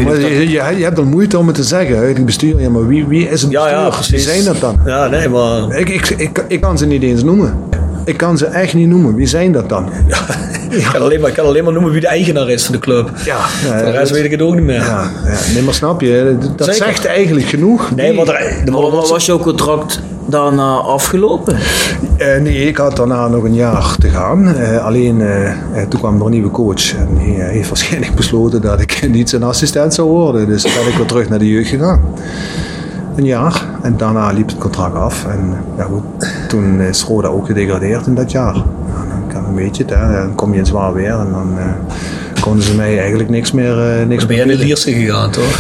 Ja, maar je, hebt er moeite om het te zeggen, huidig bestuur. Ja, maar wie, wie is het Ja, bestuur? ja, Wie precies. zijn dat dan? Ja, nee, maar... Ik, ik, ik, ik kan ze niet eens noemen. Ik kan ze echt niet noemen. Wie zijn dat dan? Ja, ik, kan alleen maar, ik kan alleen maar noemen wie de eigenaar is van de club. Ja, Voor de rest weet ik het ook niet meer. Ja, ja, nee, maar snap je, dat Zeker. zegt eigenlijk genoeg. Nee, maar er, er Maar was jouw contract daarna afgelopen? Eh, nee, ik had daarna nog een jaar te gaan. Eh, alleen eh, eh, toen kwam er een nieuwe coach. En eh, heeft waarschijnlijk besloten dat ik niet zijn assistent zou worden. Dus ben ik weer terug naar de jeugd gegaan. Een jaar. En daarna liep het contract af. En ja, goed, toen is Roda ook gedegradeerd in dat jaar. Ja, dan kan een beetje, het, hè. dan kom je in zwaar weer en dan eh, konden ze mij eigenlijk niks meer uh, niks ben je naar Lierse gegaan, toch?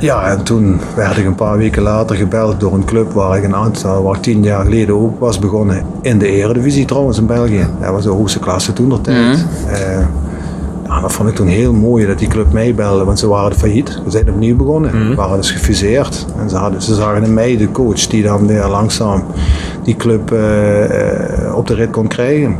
Ja, en toen werd ik een paar weken later gebeld door een club waar ik een aantal, waar ik tien jaar geleden ook was begonnen. In de eredivisie trouwens in België. Dat was de hoogste klasse toen nog tijd. Mm. Uh, dat vond ik toen heel mooi dat die club meebelde, want ze waren failliet. We zijn opnieuw begonnen. Mm. We waren dus gefuseerd. En ze, hadden, ze zagen in mij de coach die dan weer langzaam die club uh, uh, op de rit kon krijgen.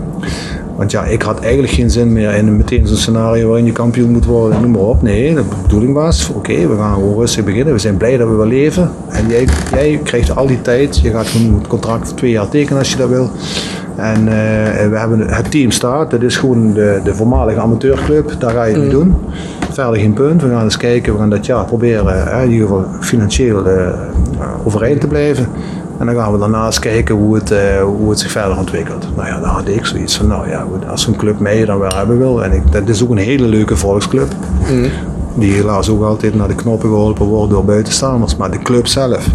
Want ja, ik had eigenlijk geen zin meer in meteen zo'n scenario waarin je kampioen moet worden, noem maar op. Nee, de bedoeling was, oké, we gaan gewoon rustig beginnen. We zijn blij dat we wel leven. En jij, jij krijgt al die tijd. Je gaat gewoon het contract voor twee jaar tekenen als je dat wil. En uh, we hebben het team staat. Dat is gewoon de, de voormalige amateurclub. Daar ga je het mee doen. Verder geen punt. We gaan eens kijken. We gaan dat jaar proberen uh, in ieder geval financieel uh, overeind te blijven. En dan gaan we daarnaast kijken hoe het, uh, hoe het zich verder ontwikkelt. Nou ja, dan had ik zoiets van, nou ja, als een club mee dan wel hebben wil. En ik, dat is ook een hele leuke volksclub. Mm. Die helaas ook altijd naar de knoppen geholpen wordt door buitenstaanders. Maar de club zelf.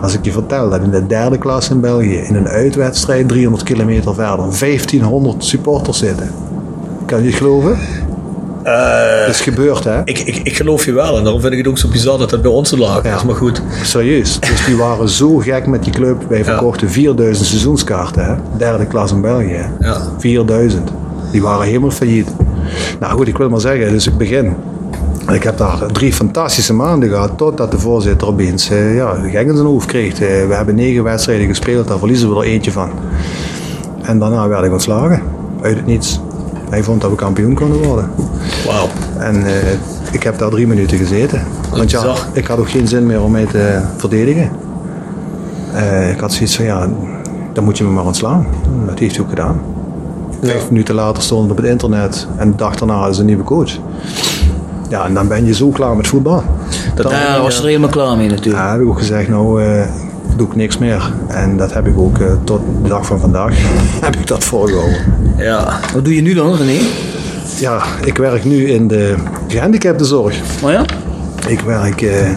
Als ik je vertel dat in de derde klas in België, in een uitwedstrijd 300 kilometer verder, 1500 supporters zitten. Kan je het geloven? Dat is gebeurd, hè? Ik, ik, ik geloof je wel. En daarom vind ik het ook zo bizar dat dat bij ons lag. Ja. is maar goed. Serieus. Dus die waren zo gek met die club. Wij verkochten ja. 4000 seizoenskaarten, hè? Derde klas in België. Ja. 4000. Die waren helemaal failliet. Nou goed, ik wil maar zeggen, dus ik begin. Ik heb daar drie fantastische maanden gehad, totdat de voorzitter opeens uh, ja, gek in zijn hoofd kreeg. Uh, we hebben negen wedstrijden gespeeld, daar verliezen we er eentje van. En daarna werd ik ontslagen, uit het niets. Hij vond dat we kampioen konden worden. Wauw. En uh, ik heb daar drie minuten gezeten. Want ja, ik had ook geen zin meer om mij te verdedigen. Uh, ik had zoiets van, ja, dan moet je me maar ontslaan. Dat heeft hij ook gedaan. Ja. Vijf minuten later stond het op het internet en de dag daarna ze een nieuwe coach. Ja, en dan ben je zo klaar met voetbal. Dat daar was er helemaal klaar mee natuurlijk. Ja, heb ik ook gezegd, nou uh, doe ik niks meer. En dat heb ik ook uh, tot de dag van vandaag heb ik dat voorgehouden. Ja. Wat doe je nu dan, René? Ja, ik werk nu in de gehandicaptenzorg. Oh ja? Ik werk... Uh,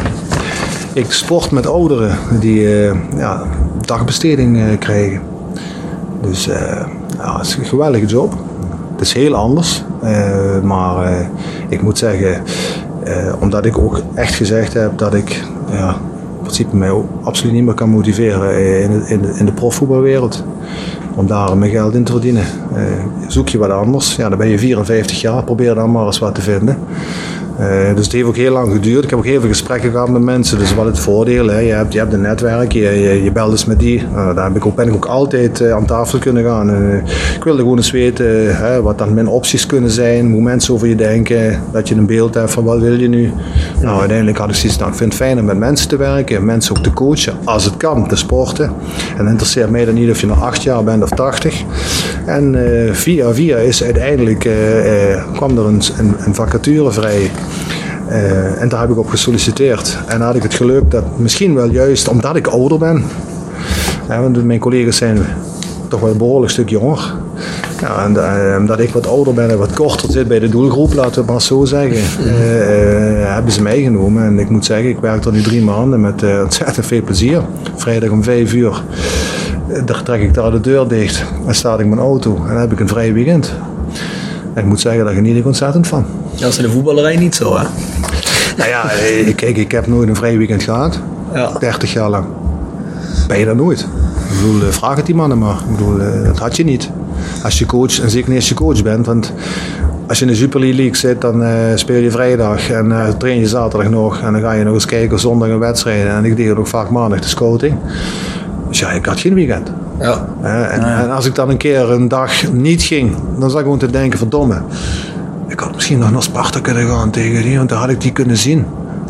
ik sport met ouderen die ja, dagbesteding krijgen. Dus ja, het is een geweldige job. Het is heel anders. Maar ik moet zeggen, omdat ik ook echt gezegd heb dat ik ja, principe mij absoluut niet meer kan motiveren in in in de profvoetbalwereld. Om daar mijn geld in te verdienen. zoek je wat anders, ja, dan ben je 54 jaar, probeer dan maar eens wat te vinden. Uh, dus het heeft ook heel lang geduurd. Ik heb ook heel veel gesprekken gehad met mensen. Dus wat het voordeel, hè. Je, hebt, je hebt een netwerk, je, je, belt eens met die. Uh, daar heb ik ook, ben ik ook altijd uh, aan tafel kunnen gaan. ik wilde gewoon eens weten wat dan mijn opties kunnen zijn, hoe mensen over je denken, dat je een beeld hebt van wat wil je nu. Nou, uiteindelijk had ik zoiets, nou, ik vind het fijn om met mensen te werken, mensen ook te coachen, als het kan, te sporten. En interesseert mij dan niet of je nog acht jaar bent of tachtig. En via via is uiteindelijk, kwam er een, een vacature vrij. Uh, en daar heb ik op gesolliciteerd. En had ik het geluk dat misschien wel juist omdat ik ouder ben. Want mijn collega's zijn toch wel een behoorlijk stuk jonger. Ja, en uh, omdat ik wat ouder ben en wat korter zit bij de doelgroep, laten we het maar zo zeggen, uh, hebben ze mij genomen. En ik moet zeggen, ik werk er nu drie maanden met ontzettend veel plezier. Vrijdag om vijf uur, daar trek ik daar de deur dicht en staat ik mijn auto en dan heb ik een vrij weekend. En ik moet zeggen, daar geniet ik ontzettend van. Dat is in de voetballerij niet zo, hè? Nou ja, kijk, ik heb nooit een vrij weekend gehad. Ja. 30 jaar lang. Ben je dat nooit? Ik bedoel, eh, vraag het die mannen maar. Ik bedoel, eh, dat had je niet. Als je coach, en zeker niet als je coach bent, want als je in de Super League zit, dan uh, speel je vrijdag en uh, train je zaterdag nog. En dan ga je nog eens kijken zondag een wedstrijd. En ik deed ook vaak maandag de scouting. Dus ja, ik had geen weekend. Ja. Uh, en, en, als ik dan een keer een dag niet ging, dan zat ik gewoon te denken, verdomme. Ik had misschien nog naar Sparta kunnen gaan tegen die, want dan had ik die kunnen zien.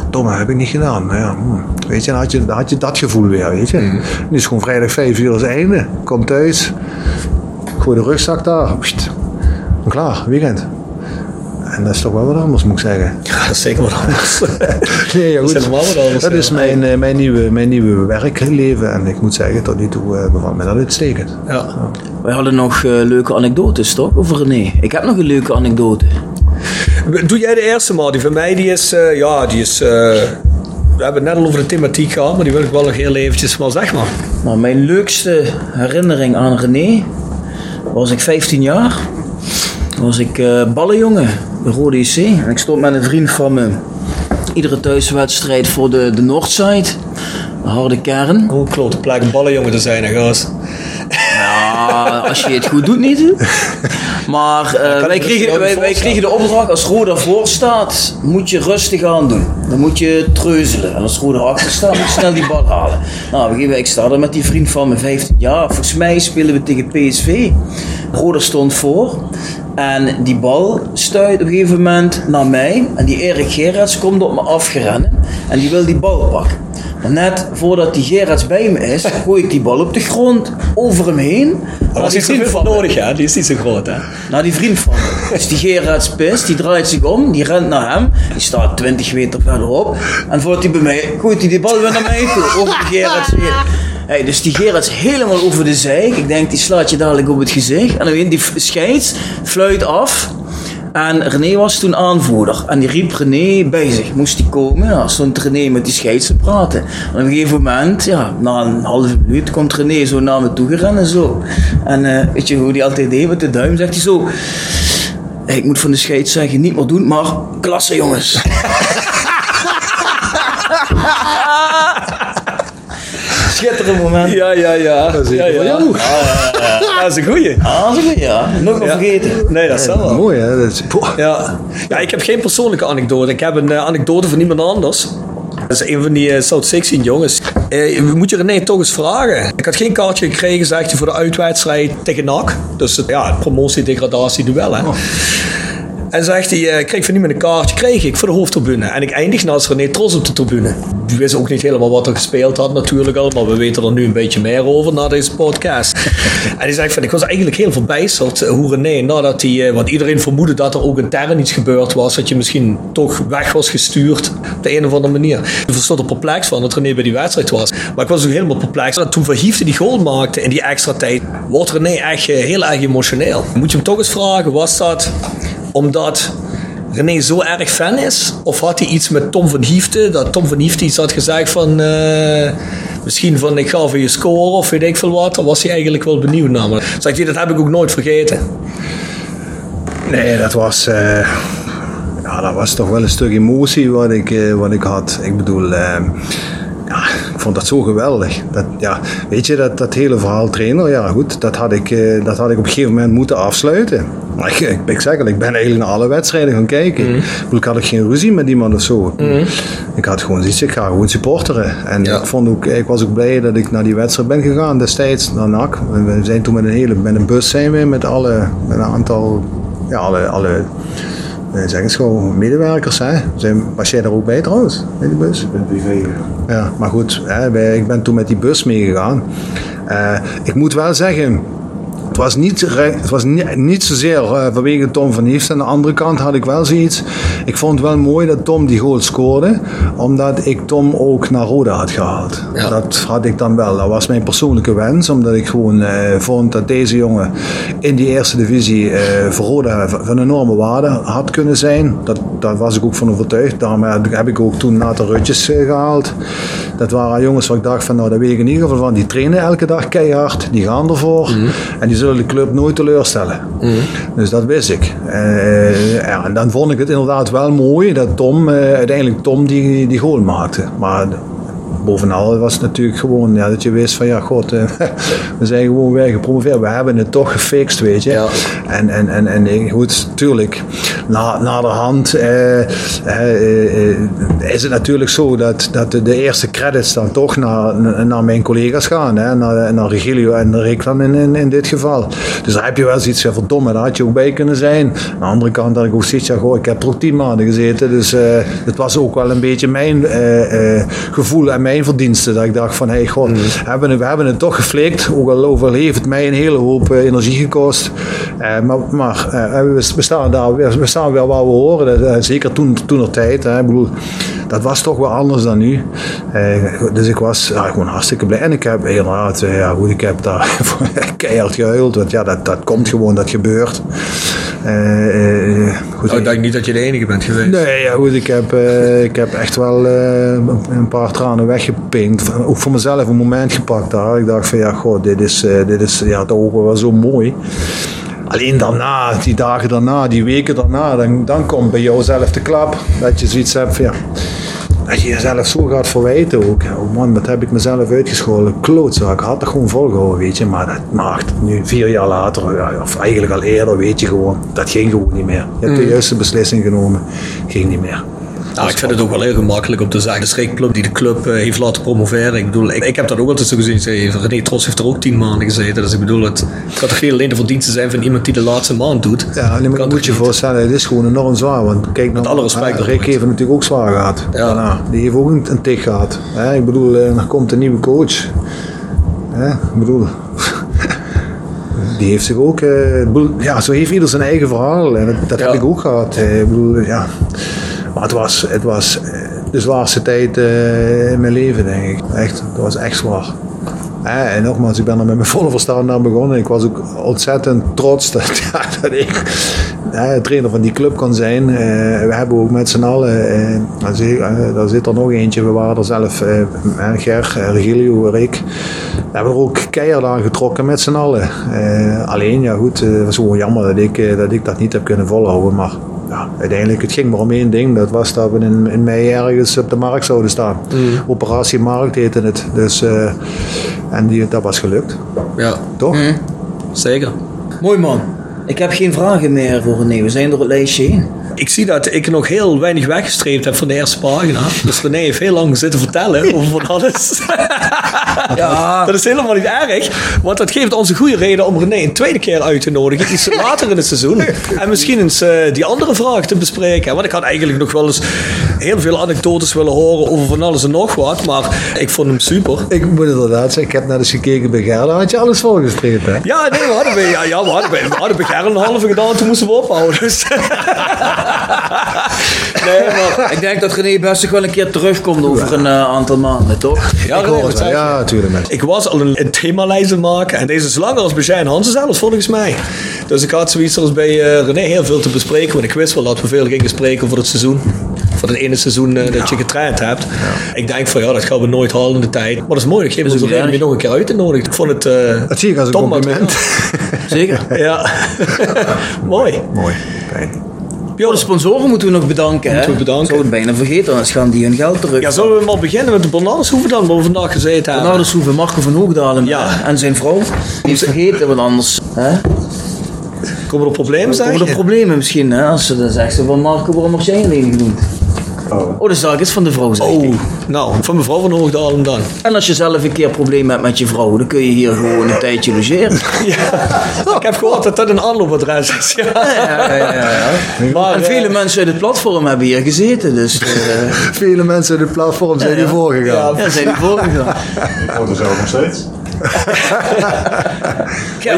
Domme, heb ik niet gedaan. Ja, hm. weet je, dan had je, dan had je dat gevoel weer, weet je. Mm. Nu is gewoon vrijdag vijf uur het einde. Kom thuis, gooi de rugzak daar. Pst, klaar, weekend. En dat is toch wel wat anders, moet ik zeggen. Ja, dat is zeker wat anders. nee, ja, goed. Dat is helemaal wat anders. Dat is mijn, uh, mijn, nieuwe, mijn nieuwe werkleven. En ik moet zeggen, tot nu toe uh, bevalt me dat uitstekend. Ja. ja. We hadden nog uh, leuke anekdotes, toch? Over René. Ik heb nog een leuke anekdote. Doe jij de eerste maar. Die van mij die is, uh, ja, die is... Uh, we hebben het net al over de thematiek gehad, maar die wil ik wel nog heel eventjes maar zeg maar. Nou, mijn leukste herinnering aan René was ik 15 jaar. Was ik uh, ballenjongen Rode IC. En ik stond met een vriend van me. Iedere thuiswedstrijd voor de, de Noordside. De harde kern. Hoe klote plek ballen jongen te zijn, hè, gast. Ja, als je het goed doet niet. Maar eh, wij, kregen, wij, wij voorstellen. kregen de opdracht, als Roda voor staat, moet je rustig aan doen. Dan moet je treuzelen. En als Roda achter staat, moet je snel die bal halen. Nou, we- ik sta er met die vriend van me, 15 jaar. Volgens mij spelen we tegen PSV. Roda stond voor. En die bal stuit op een gegeven moment naar mij. En die Erik Gerrits komt op me afgerennen. En die wil die bal pakken. Maar net voordat die Gerrits bij me is, gooi ik die bal op de grond, over hem heen. Dat te vriend veel van nodig, hè? Die is niet zo groot, hè? Naar die vriend van me. Dus die Gerards pist, die draait zich om, die rent naar hem. Die staat 20 meter En voordat hij bij mij, gooit hij die bal weer naar mij toe. Over die Gerards heen. Hey, dus die Gerards helemaal over de zijk. Ik denk, die slaat je dadelijk op het gezicht. En dan weet je, die scheids fluit af. En René was toen aanvoerder. En die riep René bij zich. Moest die komen? Nou, stond René met die scheids te praten. En op een gegeven moment, ja, na een halve minuut, komt René zo naar me toe gerend en zo. En eh, weet je hoe die altijd deed met de duim? Zegt hij zo... "Hey, Ik moet van de scheids zeggen, niet meer doen, maar klasse jongens. Schitterend moment. Ja, ja, ja. Dat is ja, ja. Ah, dat is een goeie. Ah, zo goed, ja. Nog maar vergeten. Nee, dat is wel. Mooi hè? Dat is. Ja. ja, ik heb geen persoonlijke anekdote. Ik heb een eh, anekdote van iemand anders. Dat is een van die eh, South 16 jongens. Eh, we moeten René toch eens vragen. Ik had geen kaartje gekregen, zegt hij, voor de uitwedstrijd tegen NAC. Dus het, ja, promotie-degradatie-duel. Hè. En zegt hij, eh, ik kreeg van iemand een kaartje, kreeg ik voor de hoofdtribune. En ik eindig naast René Tros op de tribune. We wisten ook niet helemaal wat er gespeeld had natuurlijk al, maar we weten er nu een beetje meer over na deze podcast. en hij zegt van, ik was eigenlijk heel verbijsterd hoe René, nadat hij, eh, want iedereen vermoedde dat er ook intern iets gebeurd was, dat je misschien toch weg was gestuurd op de een of andere manier. Ik verstond er perplex van dat René bij die wedstrijd was. Maar ik was ook helemaal perplex. En toen Verhiefde die goal maakte in die extra tijd, wordt René echt eh, heel erg emotioneel. Moet je hem toch eens vragen, was dat omdat René zo erg fan is? Of had hij iets met Tom van Hiefte? Dat Tom van Hiefte iets had gezegd van... eh, misschien van ik ga voor je score of weet ik veel wat. Dan was hij eigenlijk wel benieuwd naar. Zegt hij, dat heb ik ook nooit vergeten. Nee, dat was, eh, ja, dat was toch wel een stuk emotie wat ik, eh, wat ik had. Ik bedoel, eh, ja, ik vond dat zo geweldig. Dat, ja, weet je, dat, dat hele verhaal trainer, ja goed, dat had, ik, dat had ik op een gegeven moment moeten afsluiten. Maar ik, ik, ik zeg het, ik ben eigenlijk naar alle wedstrijden gaan kijken. Ik bedoel, Ik had ook geen ruzie met iemand of zo. Ik had gewoon zoiets, ik ga gewoon supporteren. En Ja. ik, vond ook, ik was ook blij dat ik naar die wedstrijd ben gegaan destijds, naar NAC. We zijn toen met een hele met een bus zijn we met alle, met een aantal, ja, alle, alle eh, zeg eens gewoon medewerkers. Hè? Zijn, was jij daar ook bij trouwens, bij die bus? Ik ben privé. Ja, maar goed, hè, wij- ik ben toen met die bus meegegaan. Eh, ik moet wel zeggen, was niet, het was niet, niet zozeer eh, vanwege Tom van Hiefst. Aan de andere kant had ik wel zoiets. Ik vond het wel mooi dat Tom die goal scoorde. Omdat ik Tom ook naar Roda had gehaald. Ja. Dat had ik dan wel. Dat was mijn persoonlijke wens. Omdat ik gewoon eh, vond dat deze jongen in die eerste divisie eh, voor Roda van van enorme waarde had kunnen zijn. Dat, daar was ik ook van overtuigd. Daarom heb ik- ook toen Nathan Rutjes eh, gehaald. Dat waren jongens waar ik dacht van nou dat weet ik in ieder geval van. Die trainen elke dag keihard. Die gaan ervoor. En die zullen de club nooit teleurstellen. Dus dat wist ik. Eh, ja, en dan vond ik het inderdaad wel mooi dat Tom, eh, uiteindelijk Tom die, die goal maakte. Maar bovenal was het natuurlijk gewoon ja, dat je wist van ja god, eh, we zijn gewoon weer gepromoveerd. We hebben het toch gefixt, weet je. Ja. En, en, en, en goed, natuurlijk, na, na de hand eh, eh, eh, is het natuurlijk zo dat, dat de, de eerste credits dan toch naar, naar mijn collega's gaan. Hè? Naar, naar Regilio en Rick dan in, in, in dit geval. Dus daar heb je wel zoiets van verdomme, daar had je ook bij kunnen zijn. Aan de andere kant had ik ook zoiets van, goh, ik heb er ook tien maanden gezeten. Dus eh, het was ook wel een beetje mijn eh, eh, gevoel en mijn verdienste. Dat ik dacht van, hé hey, god, hebben, we- hebben het toch geflikt. Ook al over heeft het mij een hele hoop eh, energie gekost. Eh, maar maar eh, we, we staan daar, we staan weer waar we horen. Dat, zeker toen, toen er tijd. Hè. Ik bedoel, dat was toch wel anders dan nu. Eh, dus ik was ja, gewoon hartstikke blij. En ik heb inderdaad, ja goed, ik heb daar keihard gehuild. Want ja, dat, dat komt gewoon, dat gebeurt. Eh, eh, goed, Nou, ik denk niet dat je de enige bent geweest. Nee, ja, goed, ik heb, eh, ik heb echt wel een paar tranen weggepinkt. Ook voor mezelf een moment gepakt daar. Ik dacht van ja, god, dit is, dit is ja, toch wel zo mooi. Alleen daarna, die dagen daarna, die weken daarna, dan, dan komt bij jou zelf de klap. Dat je zoiets hebt van ja, dat je jezelf zo gaat verwijten ook. Oh man, wat heb ik mezelf uitgescholden. Klootzak, had het gewoon volgehouden, weet je. Maar dat maakt nu vier jaar later, of eigenlijk al eerder, weet je gewoon, dat ging gewoon niet meer. Je hebt de juiste beslissing genomen, ging niet meer. Nou, ik vind het ook wel heel gemakkelijk om te zeggen. De streekclub die de club eh, heeft laten promoveren. Ik bedoel, ik, ik heb dat ook altijd zo gezien. René Tros heeft er ook tien maanden gezeten. Dus ik bedoel, het gaat toch geen alleen de verdienste zijn van iemand die de laatste maand doet. Ja, alleen maar Kan moet je voorstellen, het is gewoon enorm zwaar. Want kijk naar alle respect daarvoor. Rick heeft het natuurlijk ook zwaar gehad. Ja. Daarna. Die heeft ook een, een tik gehad. Hè, ik bedoel, eh, er komt een nieuwe coach. Hè, ik bedoel, die heeft zich ook... eh, ja, zo heeft ieder zijn eigen verhaal. En dat, dat Ja. heb ik ook gehad. Eh, ik bedoel, ja. Het was, het was eh, de zwaarste tijd eh, in mijn leven, denk ik. Echt, dat was echt zwaar. En nogmaals, ik ben er met mijn volle verstand aan begonnen. Ik was ook ontzettend trots dat, ja, dat ik trainer van die club kon zijn. Eh, we hebben ook met z'n allen, daar zit- er nog eentje, we waren er zelf, Ger, Regilio, Rick. We hebben er ook keihard aan getrokken met z'n allen. Alleen, ja goed, het was gewoon jammer dat ik, dat ik dat niet heb kunnen volhouden. Maar ja, uiteindelijk, het ging maar om één ding. Dat was dat we in, in mei ergens op de markt zouden staan. Operatie Markt heette het. Dus, eh, en die, dat was gelukt, Ja, toch? zeker. Mooi man. Ik heb geen vragen meer voor René. We zijn door het lijstje heen. Ik zie dat ik nog heel weinig weggestreept heb van de eerste pagina. Dus René heeft heel lang zitten vertellen over van alles. Ja. Dat is helemaal niet erg, want dat geeft ons een goede reden om René een tweede keer uit te nodigen. Iets later in het seizoen. En misschien eens eh, die andere vraag te bespreken. Want ik had eigenlijk nog wel eens heel veel anekdotes willen horen over van alles en nog wat. Maar ik vond hem super. Ik moet inderdaad zeggen, ik heb net eens gekeken bij Gerda. Had je alles volgestreept, hè? Ja, nee, we hadden bij, ja, ja, we hadden bij, we hadden bij een halve gedaan, toen moesten we ophouden. Dus. nee, maar... Ik denk dat René best wel een keer terugkomt over een eh, aantal maanden, toch? Ja, ik hoor het wel. Ja, natuurlijk. Ik was al een, een themalijst maken en deze is langer als bij Jean Hansen zelfs, volgens mij. Dus ik had zoiets als bij eh, René heel veel te bespreken, want ik wist wel dat we veel gingen spreken over het seizoen. Voor het ene seizoen eh, dat je getraind hebt. Ik denk van ja, dat gaan we nooit halen in de tijd. Maar dat is mooi, ik geef is ons ook een reden om erg. je nog een keer uit te nodigen. Ik vond het eh Dat zie ik als een compliment. Zeker. Ja, mooi. Mooi. Fijn. Ja, de sponsoren moeten we nog bedanken. Moeten hè? we bedanken. Zouden we bijna vergeten, anders gaan die hun geld terug. Ja, zullen we maar beginnen met de bananenshoeven dan, waar we vandaag gezeten hebben? Nou, dus hoeven Marco van Hoogdalen Ja. en zijn vrouw. Die heeft vergeten, want anders hè, Komen er problemen zijn? komen er problemen misschien. Hè, als ze dan zegt ze van Marco, waarom mag jij alleen genoemd? Oh, dat zal ik eens van de vrouw zeggen. Oh, nou, van mevrouw van Hoogdalen dan. En als je zelf een keer problemen hebt met je vrouw, dan kun je hier gewoon een tijdje logeren. Ja, ik heb gehoord dat dat een aanloopadres is. Ja. Ja, ja, ja, ja. Maar, En eh, vele mensen uit het platform hebben hier gezeten, dus eh Vele mensen in de platform zijn Ja, hier ja. voorgegaan. ja, zijn die voorgegaan. Ik word er zelf nog steeds.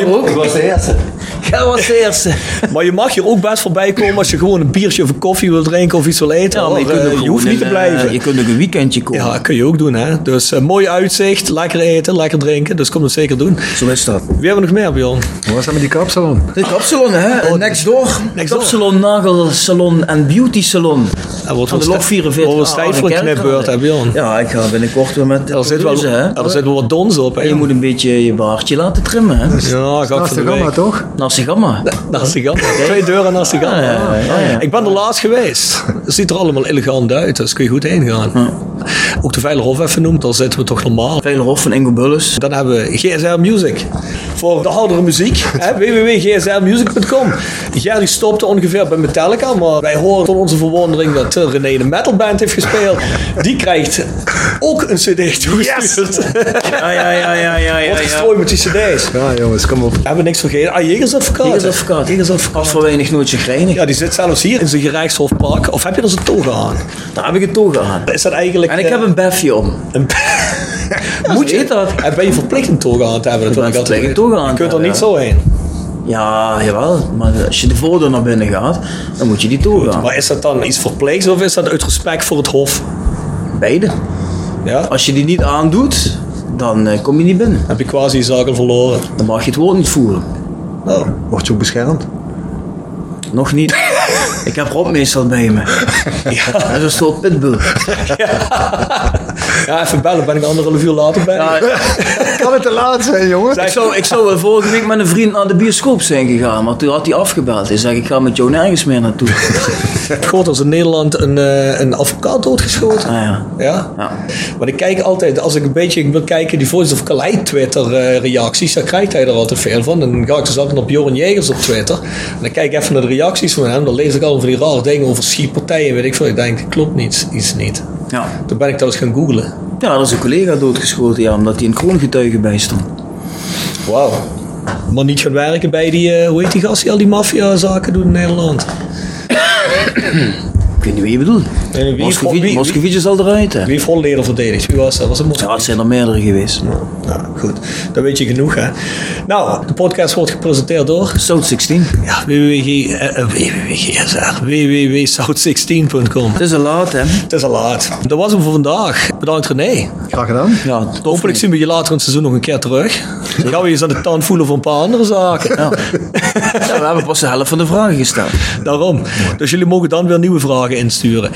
Ook? Ik was de eerste. Jij was de eerste. Maar je mag hier ook best voorbij komen als je gewoon een biertje of een koffie wil drinken of iets wil eten. Ja, maar je, hoor. kunt Eh, je hoeft gewoon niet te een, eh, blijven. je kunt ook een weekendje komen. Ja, kun je ook doen, hè. Dus eh, mooi uitzicht, lekker eten, lekker drinken. Dus kom dat zeker doen. Zo is dat. Wie hebben we nog meer, Bjorn? Hoe was dat met die kapsalon? De kapsalon, hè? Next door. Next door. kapsalon, nagelsalon en beauty salon. Er wordt Van de wel log sta- 44. wordt wel Ah, stijf voor knipbeurt, hè, Bjorn? Ja, ik ga binnenkort weer met de Er zit wel, er zit wel wat dons op, hè. Je moet een beetje je baardje laten trimmen, hè? Ja, ga ik gamma, week. toch? Naast de gamma. Naast de gamma. Twee deuren naast de gamma. Ja, ja, ja, ja. Ik ben er laatst geweest. Het ziet er allemaal elegant uit, dus kun je goed heen gaan. Ook de Veilerhof even noemen, daar zitten we toch normaal. Veilerhof van Ingo Bulles. Dan hebben we GSL Music. Voor de oudere muziek. www.gslmusic.com. Gerry stopte ongeveer bij Metallica. Maar wij horen tot onze verwondering dat eh, René de metalband heeft gespeeld. Die krijgt ook een cd toegestuurd. Ja, ja, ja, ja, ja, ja. Wordt gestrooid met die cd's. Ja, jongens, kom op. Hebben we niks vergeten. Ah, Jegersadvocaat. Jegersadvocaat. Jegersadvocaat. Als voor weinig nooit chagrijnig. Ja, die zit zelfs hier in zijn gerechtshofpak. Of heb je er zijn toga aan? Daar heb ik het toga aan. Is dat eigenlijk... En ik eh, heb een befje om. een... Moet je dat? En ben je verplicht een toga aan te hebben? Dat Ik wil ben altijd verplicht een toga aan Je kunt er niet zo heen. Ja, jawel. Maar als je de voordeur naar binnen gaat, dan moet je die toga. Maar is dat dan iets verplichts of is dat uit respect voor het hof? Beide. Ja? Als je die niet aandoet, dan eh, kom je niet binnen. Heb je quasi je zaken verloren? Dan mag je het woord niet voeren. Oh. Word je ook beschermd? Nog niet. ik heb Rob meestal bij me. Ja. Dat is een soort pitbull. Ja, even bellen, ben ik anderhalf uur later bij. Ja, Kan het te laat zijn, jongen? ik, zou, ik zou wel vorige week met een vriend naar de bioscoop zijn gegaan, maar toen had hij afgebeld. Hij zei, ik ga met jou nergens meer naartoe. God, als in Nederland een, eh, een advocaat doodgeschoten. Ah, ja. Ja? Ja. Maar ik kijk altijd, als ik een beetje wil kijken, die Voice of Calais Twitter eh, reacties, dan krijgt hij er altijd veel van. Dan ga ik dus altijd op Joran Jegers op Twitter. En dan kijk ik even naar de reacties van hem. Dan lees ik al van die rare dingen over schietpartijen, weet ik veel. Ik denk, dat klopt niet, iets niet. Ja. Toen ben ik dat eens gaan googlen. ja, er is een collega doodgeschoten, ja, omdat hij een kroongetuige bij stond. Wauw. Maar niet gaan werken bij die, eh, hoe heet die gast die al die maffia-zaken doet in Nederland? Ik weet niet wie je bedoelt. En wie- Moscovici wie- Moscovici is al eruit, hè. Wie heeft Holleder verdedigd? Wie was dat? Was het Ja, het zijn er meerdere geweest. Nou, goed. Dan weet je genoeg, hè. Nou, de podcast wordt gepresenteerd door... South 16. Ja, www, eh, eh, www.gsr, www.south16.com. Het is al laat, hè. Het is al laat. Dat was hem voor vandaag. Bedankt René. Graag gedaan. Ja. Hopelijk zien we je later in het seizoen nog een keer terug. We eens aan de tand voelen voor een paar andere zaken. Ja. ja, we hebben pas de helft van de vragen gesteld. Daarom. Dus jullie mogen dan weer nieuwe vragen insturen.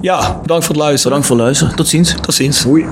Ja, bedankt voor het luisteren. Bedankt voor het luisteren. Tot ziens. Tot ziens. Oei.